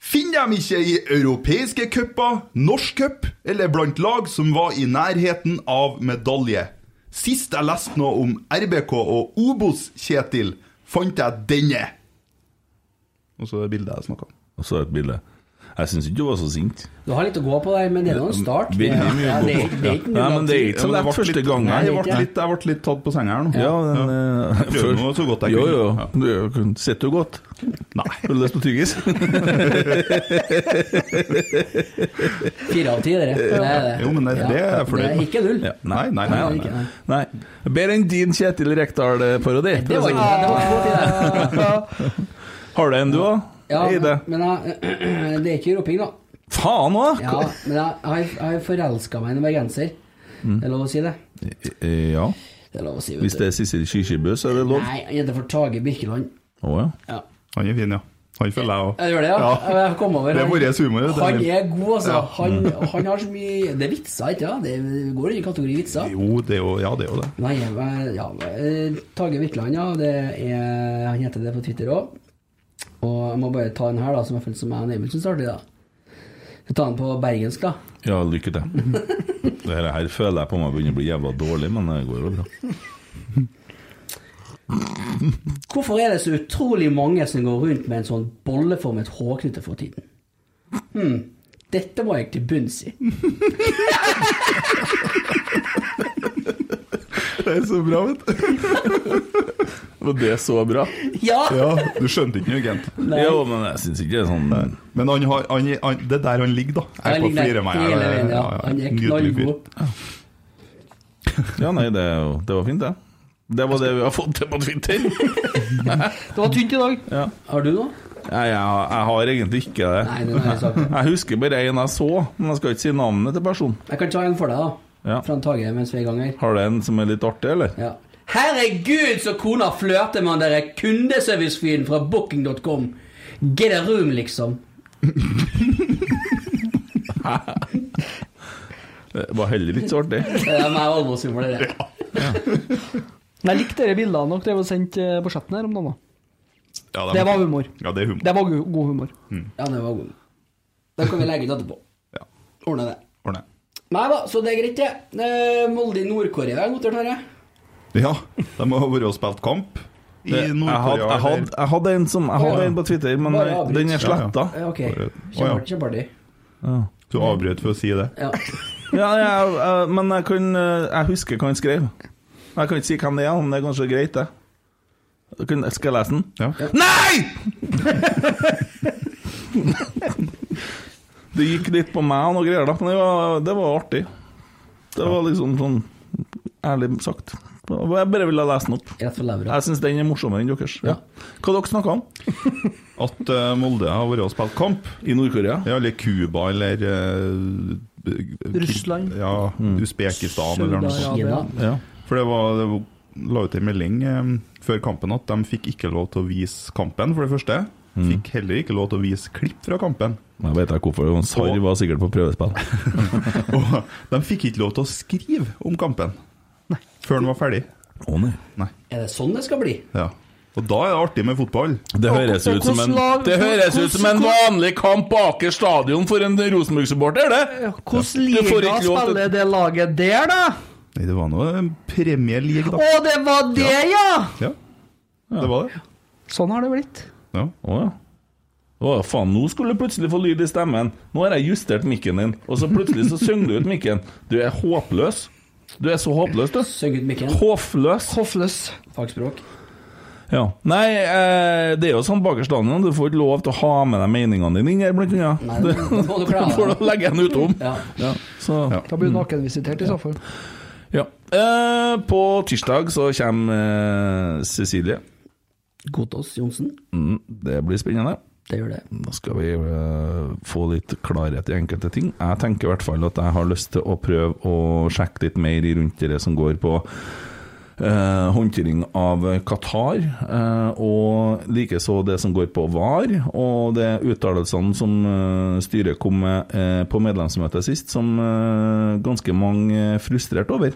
Finner de ikke i europeiske cuper, norsk cup eller blant lag som var i nærheten av medalje? Sist jeg leste noe om RBK og Obos-Kjetil, fant jeg denne. Og så er det bildet jeg snakka om. Og så et bilde. Jeg syns ikke du var så sint. Du har litt å gå på der, men det er nå en start. Det, Veldig mye ja, det, er- det er ikke Ja, null men det er ikke så lett det første gang gangen. Det jeg er ble ikke litt, jeg ble litt tatt på senga her nå. Ja, den, eh, Prøvde før- nå så godt jeg jo, kunne. Jo, Ja. du sitter jo godt. Nei. Har du lyst på tyggis? Fire av ti, dere. Det er det. Jo, men det- det er jeg fornøyd Det er med. ikke null. Ja. Nei, nei, nei. Nei, nei, ikke, nei. nei. Nei. Bedre enn din Kjetil Rekdal-parodi. Det var ikke det var ikke det var det. Har du en, du òg? Ja, Eide? men jeg, det er ikke roping, da. Faen òg! Ja, men jeg, jeg, jeg forelska meg i en bergenser. Det er lov å si det. Ja. Det er lov å si, vet Hvis det er Sissel Kyrkjebø, så er det lov. Nei, han heter for Tage Birkeland. Å ja. Ja. Han er fin, ja. Han følger jeg òg. Jeg gjør det, ja. Jeg kom over. Det er vår humor. Han er god, altså. Ja. Han, han har så mye Det er vitser, ikke sant? Det går i kategori vitser. Jo, det er jo, ja, det er jo det. Nei, ja, eh, Tage Birkeland, ja. Det er, han heter det på Twitter òg. Og jeg må bare ta den her, da, som jeg følte som jeg og Emil syns er artig. da. Jeg tar den på bergensk, da. Ja, lykke til. Dette her føler jeg på meg begynner å bli jævla dårlig, men det går jo bra. Hvorfor er det så utrolig mange som går rundt med en sånn bolleformet hårknute for tiden? Hm, dette må jeg til bunns i. Det er så bra, vet du. Var det er så bra. Ja! Ja, du skjønte ikke noe, Gent. Nei. Jo, men jeg syns ikke det er sånn Men han har, han, han, det er der han ligger, da. Jeg på ligger der flirer meg. hele Ja, veien, ja. ja, ja. Han er knallgod. Ja, nei, det, er det var fint, det. Det var det vi har fått til på Twitter. Det var tynt i dag. Ja. Har du noe? Nei, jeg, jeg har egentlig ikke det. Nei, den har jeg. Jeg husker bare en jeg så, men jeg skal ikke si navnet til personen. Jeg kan ta en for deg, da. Ja. Fra en Tage mens vi er i gang her. Har du en som er litt artig, eller? Ja. Herregud, så kona flørter med han derre kundeservicefyren fra booking.com. Get a room, liksom. Det var heller ikke så artig. Det er alvorlig alvorshumor, det der. Men jeg likte de bildene dere drev og sendte eh, på chatten her om dagen. da. Ja, Det var humor. Ja, det er humor. Det var go- god humor. Ja, det var god. Den kan vi legge ut etterpå. Ja, Ordne det. ordne. Nei da, så det er greit, det. Eh, Molde i Nord-Korea er notert, har jeg. Ja, de har vært og spilt kamp i Jeg hadde, Nord-Korea. jeg, hadde, jeg hadde en som Jeg hadde en på Twitter, men Bare avbryt. den er sletta. Ja, ok. Bare- Kjempeartig. kjempeartig. Ja. Du avbrøt for å si det. Ja. Ja, jeg, jeg, men jeg kan Jeg husker hva han skrev. Jeg kan ikke si hvem det er, men det er kanskje greit, det. Skal jeg lese den? Ja. Nei! det gikk litt på meg og noe greier, da, men det var, det var artig. Det var liksom sånn ærlig sagt. Jeg bare ville lese den opp. Rett for levra. Jeg syns den er morsommere enn deres. Ja. Hva dere snakka om? At eh, Molde har vært og spilt kamp. I Nord-Korea? Ja, eller Cuba eller uh, Russland. Ja, Usbekistan eller noe sånt. Ja. For det var, det var la ut en melding eh, før kampen at de fikk ikke lov til å vise kampen, for det første. Fikk heller ikke lov til å vise klipp fra kampen. Jeg vet ikke hvorfor. han Sarr var sikkert på prøvespill. Og de fikk ikke lov til å skrive om kampen nei. før den var ferdig. Å nei. Nei. Er det sånn det skal bli? Ja. Og da er det artig med fotball. Det høres ut som en, det høres ut som en vanlig kamp på Aker stadion for en Rosenborg-supporter, det! Hvordan liga spiller det laget der, da? Nei, det var nå en Premier League, Å, det var det, ja! Ja, det var det. Sånn har det blitt. Ja. Å ja. Å faen, nå skulle du plutselig få lyd i stemmen. Nå har jeg justert mikken din, og så plutselig så synger du ut mikken. Du er håpløs. Du er så håpløs, du. Syng ut mikken. Håfløs. Hoffløs. Fagspråk. Ja. Nei, eh, det er jo sånn bakerst stadion. Du får ikke lov til å ha med deg meningene dine inn her, blant annet. Nei, da må du klare Da får du legge den utom. Ja. Ja, så, ja. Da blir du nakenvisitert i så fall. Eh, på tirsdag så kommer eh, Cecilie. Gotaas Johnsen. Mm, det blir spennende. Det gjør det. Da skal vi uh, få litt klarhet i enkelte ting. Jeg tenker i hvert fall at jeg har lyst til å prøve å sjekke litt mer i rundt det som går på eh, håndtering av Qatar, eh, og likeså det som går på VAR, og det uttalelsene som eh, styret kom med på medlemsmøtet sist, som ganske mange er frustrert over.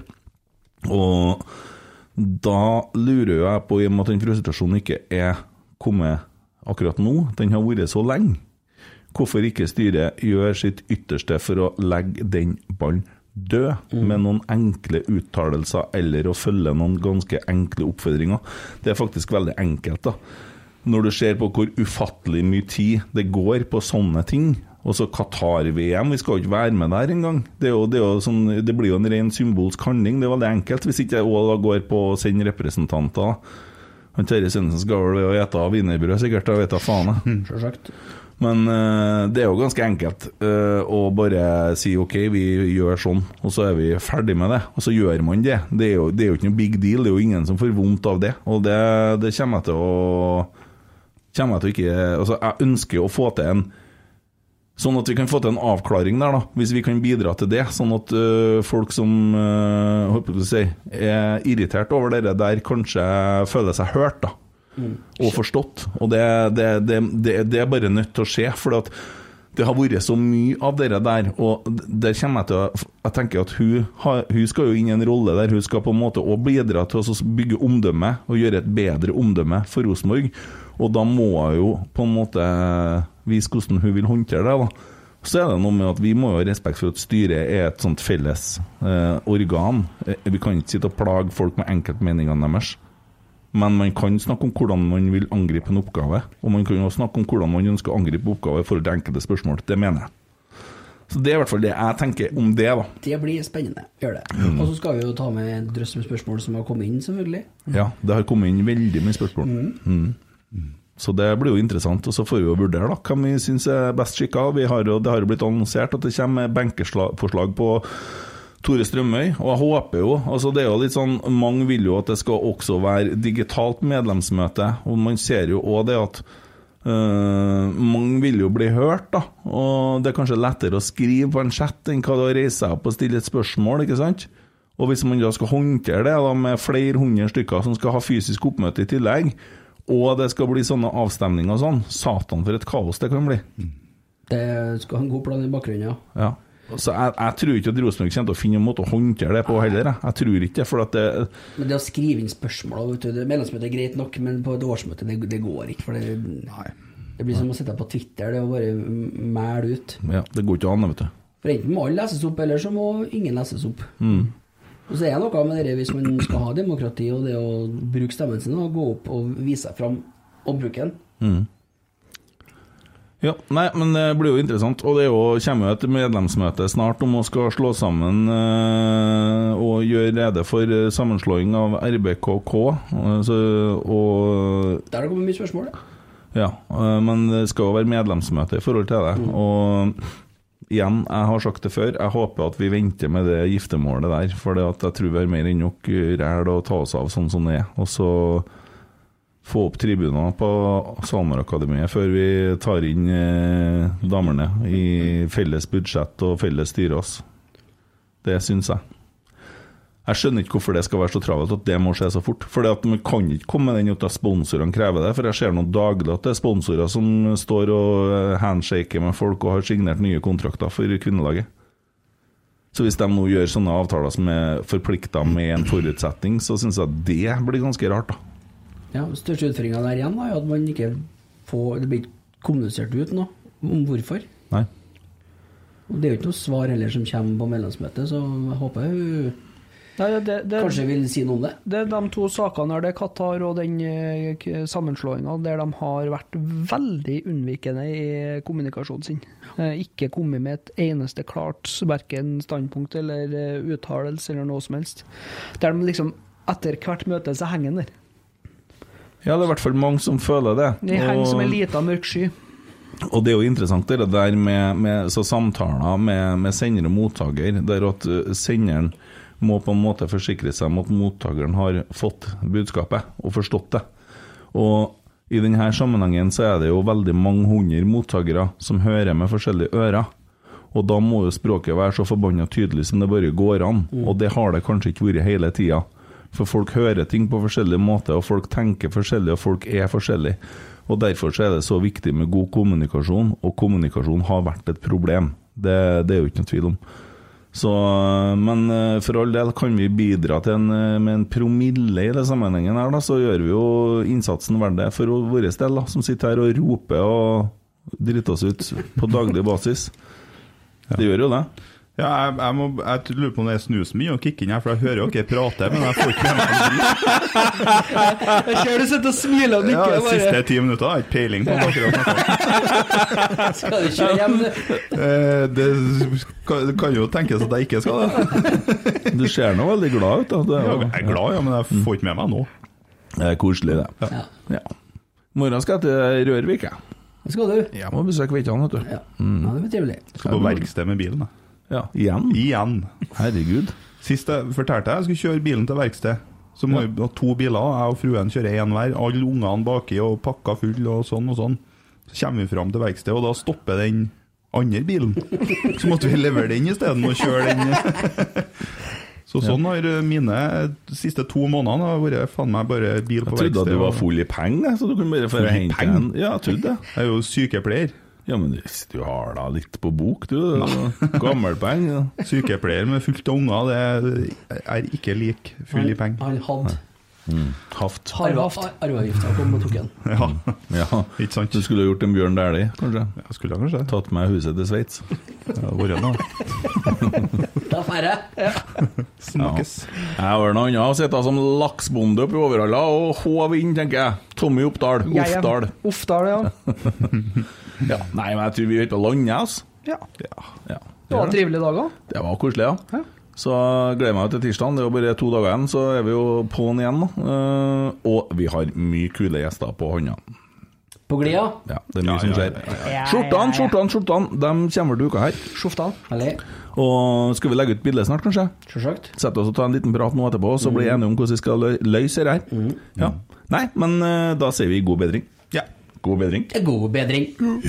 Og da lurer jeg på, i og med at den frustrasjonen ikke er kommet akkurat nå, den har vært så lenge, hvorfor ikke styret gjør sitt ytterste for å legge den ballen død, med noen enkle uttalelser eller å følge noen ganske enkle oppfordringer. Det er faktisk veldig enkelt, da. Når du ser på hvor ufattelig mye tid det går på sånne ting. Og så Qatar-VM, vi skal jo ikke være med der engang. Det, er jo, det, jo sånn, det blir jo en ren symbolsk handling. Det er veldig enkelt. Hvis ikke jeg går på å sende representanter. Han Terje Sønnesen skal vel spise wienerbrød, sikkert. Jeg vet da faen. jeg. Men uh, det er jo ganske enkelt uh, å bare si OK, vi gjør sånn, og så er vi ferdig med det. Og så gjør man det. Det er jo, det er jo ikke noe big deal, det er jo ingen som får vondt av det. Og det, det kommer jeg til å kommer jeg til å ikke Altså, jeg ønsker å få til en Sånn at vi kan få til en avklaring der, da, hvis vi kan bidra til det. Sånn at øh, folk som å si, er irritert over det der, kanskje føler seg hørt da, og forstått. Og det, det, det, det, det er bare nødt til å skje. For det har vært så mye av det der, og der kommer jeg til å Jeg tenker at hun, hun skal jo inn i en rolle der hun skal på en måte òg bidra til å bygge omdømme og gjøre et bedre omdømme for Rosenborg. Og da må hun jo på en måte vise hvordan hun vil håndtere det. da. Så er det noe med at vi må jo ha respekt for at styret er et sånt felles eh, organ. Eh, Vi kan ikke sitte og plage folk med enkeltmeningene deres. Men man kan snakke om hvordan man vil angripe en oppgave. Og man kan jo snakke om hvordan man ønsker å angripe oppgaver i forhold til enkelte spørsmål. Det mener jeg. Så det er i hvert fall det jeg tenker om det, da. Det blir spennende. Gjør det. Og så skal vi jo ta med en drøss med spørsmål som har kommet inn, selvfølgelig. Ja, det har kommet inn veldig mye spørsmål. Mm. Så det blir jo interessant. Og så får vi jo vurdere da, hvem vi syns er best skikka. Det har jo blitt annonsert at det kommer benkeforslag på Tore Strømøy, og jeg håper jo altså det er jo litt sånn, Mange vil jo at det skal også være digitalt medlemsmøte, og man ser jo òg det at øh, mange vil jo bli hørt, da. Og det er kanskje lettere å skrive på en chat enn hva det å reise seg opp og stille et spørsmål, ikke sant? Og hvis man da skal håndtere det da med flere hundre stykker som skal ha fysisk oppmøte i tillegg, og det skal bli sånne avstemninger og sånn, satan for et kaos det kan bli. Det skal ha en god plan i bakgrunnen, ja. Ja. Så jeg, jeg tror ikke at Rosenborg kommer til å finne en måte å håndtere det på heller. Jeg, jeg tror ikke for at det Men det å skrive inn spørsmål vet du, det er greit nok, men på et årsmøte det, det går ikke. For det, det blir som å sitte på Twitter det å bare mæle ut. Ja, det går ikke an, vet du. For enten må alle leses opp, eller så må ingen leses opp. Mm. Og så er det noe med det hvis man skal ha demokrati og det å bruke stemmen sin og gå opp og vise seg fram og bruke den. Mm. Ja, nei, men det blir jo interessant. Og det er jo, kommer jo et medlemsmøte snart om å skal slå sammen eh, og gjøre rede for eh, sammenslåing av RBKK. Altså, og Der har det kommet mye spørsmål. ja. Ja, øh, men det skal jo være medlemsmøte i forhold til det. Og igjen, jeg har sagt det før, jeg håper at vi venter med det giftermålet der. For jeg tror vi har mer enn nok ræl å ta oss av sånn som det er. Og så få opp tribuner på SalMar-akademiet før vi tar inn eh, damene i felles budsjett og felles styre oss. Det syns jeg. Jeg skjønner ikke hvorfor det skal være så travelt at det må skje så fort. For man kan ikke komme med den at sponsorene krever det. For jeg ser noen daglig at det er sponsorer som står og eh, handshaker med folk og har signert nye kontrakter for kvinnelaget. Så hvis de nå gjør sånne avtaler som er forplikta med en forutsetning, så syns jeg det blir ganske rart, da. Ja, Største utfordringa der igjen da, er at man ikke får Det blir ikke kommunisert ut noe om hvorfor. Nei. Og Det er jo ikke noe svar heller som kommer på medlemsmøtet, så jeg håper hun Nei, det, det, kanskje vil si noe om det. Det er de to sakene her, det er Qatar og den sammenslåinga, der de har vært veldig unnvikende i kommunikasjonen sin. Eh, Ikke kommet med et eneste klart verken standpunkt eller eh, uttalelse eller noe som helst. Der de liksom etter hvert møte så henger den der. Ja, det er i hvert fall mange som føler det. De henger Og- som en lita mørk sky. Og det er jo interessant det der med, med så samtaler med, med sender og mottaker, der at uh, senderen må på en måte forsikre seg om at mottakeren har fått budskapet og forstått det. Og i denne sammenhengen så er det jo veldig mange hundre mottakere som hører med forskjellige ører. Og da må jo språket være så forbanna tydelig som det bare går an. Og det har det kanskje ikke vært hele tida. For folk hører ting på forskjellige måter, og folk tenker forskjellig, og folk er forskjellige. Og Derfor så er det så viktig med god kommunikasjon, og kommunikasjon har vært et problem. Det, det er jo ikke noe tvil om. Så, men eh, for all del, kan vi bidra til en, eh, med en promille i det sammenhengen her, da, så gjør vi jo innsatsen verdt det for vår del, da, som sitter her og roper og driter oss ut på daglig basis. Det gjør jo det. Ja, jeg, jeg, må, jeg lurer på om det er snusen min og kicker inn her, for jeg hører jo ikke jeg prater, men jeg får ikke med meg. Jeg ser du sitter og smiler og Ja, bare. de siste ti minutter har jeg ikke peiling på om. Skal du kjøre hjem, du? Eh, Det kan, kan jo tenkes at jeg ikke skal det. Du ser nå veldig glad ut. da. Det er, Jeg er glad, ja, men jeg får ikke med meg nå. det er koselig, det. Ja. Ja. Morgen skal jeg til Rørvik, jeg. Skal du. Jeg må besøke Veitan, vet du. Ja, ja det blir trivelig. Skal på verksted med bilen. jeg. Ja, igjen? Igjen. Herregud. Sist jeg fortalte jeg jeg skulle kjøre bilen til verksted. Så må vi ha to biler. Jeg og fruen kjører én hver. Alle ungene baki og pakka full og sånn og sånn. Så kommer vi fram til verkstedet, og da stopper den andre bilen. Så måtte vi levere den isteden og kjøre den. Så sånn har mine siste to månedene har vært faen meg bare bil på Jeg trodde at du var verksted. full i penger, så du kunne bare få Full hente penger? en. Ja, jeg trodde det. Jeg er jo sykepleier. Ja, men hvis du har da litt på bok, du. Gammelpenger. Ja. Sykepleier med fullt av unger, det er ikke lik full i penger. Han hadde Haft. arva- arveavgifta kom og tok den. Ja, Ja. ikke sant? Du skulle gjort en Bjørn Dæhlie, kanskje. Jeg skulle kanskje. Tatt med huset til Sveits. Ja, vært noe. Da drar jeg. Snakkes. Jeg har noe annet. Jeg sitte som laksbonde oppe i Overhalla og håve inn, tenker jeg. Tommy Oppdal. Jeg er- Oppdal. Oppdal, ja. Ja. Nei, men jeg tror vi er ute på landet, altså. ja. Ja. Det var en trivelig dag òg. Det var koselig, ja. Ja. Så gleder jeg meg til tirsdag. Det er jo bare to dager igjen, så er vi jo på'n igjen. Eh, og vi har mye kule gjester på hånda. På glida? Ja, det er mye som skjer. ja. Skjortene, skjortene, skjortene, de kommer til uka her. Skjortene, Og skal vi legge ut bilde snart, kanskje? Selvsagt. Sette oss og ta en liten prat nå etterpå, så blir vi enige om hvordan vi skal løse det her. Ja. Nei, men eh, da sier vi god bedring. Ja. God bedring. God bedring. Oi,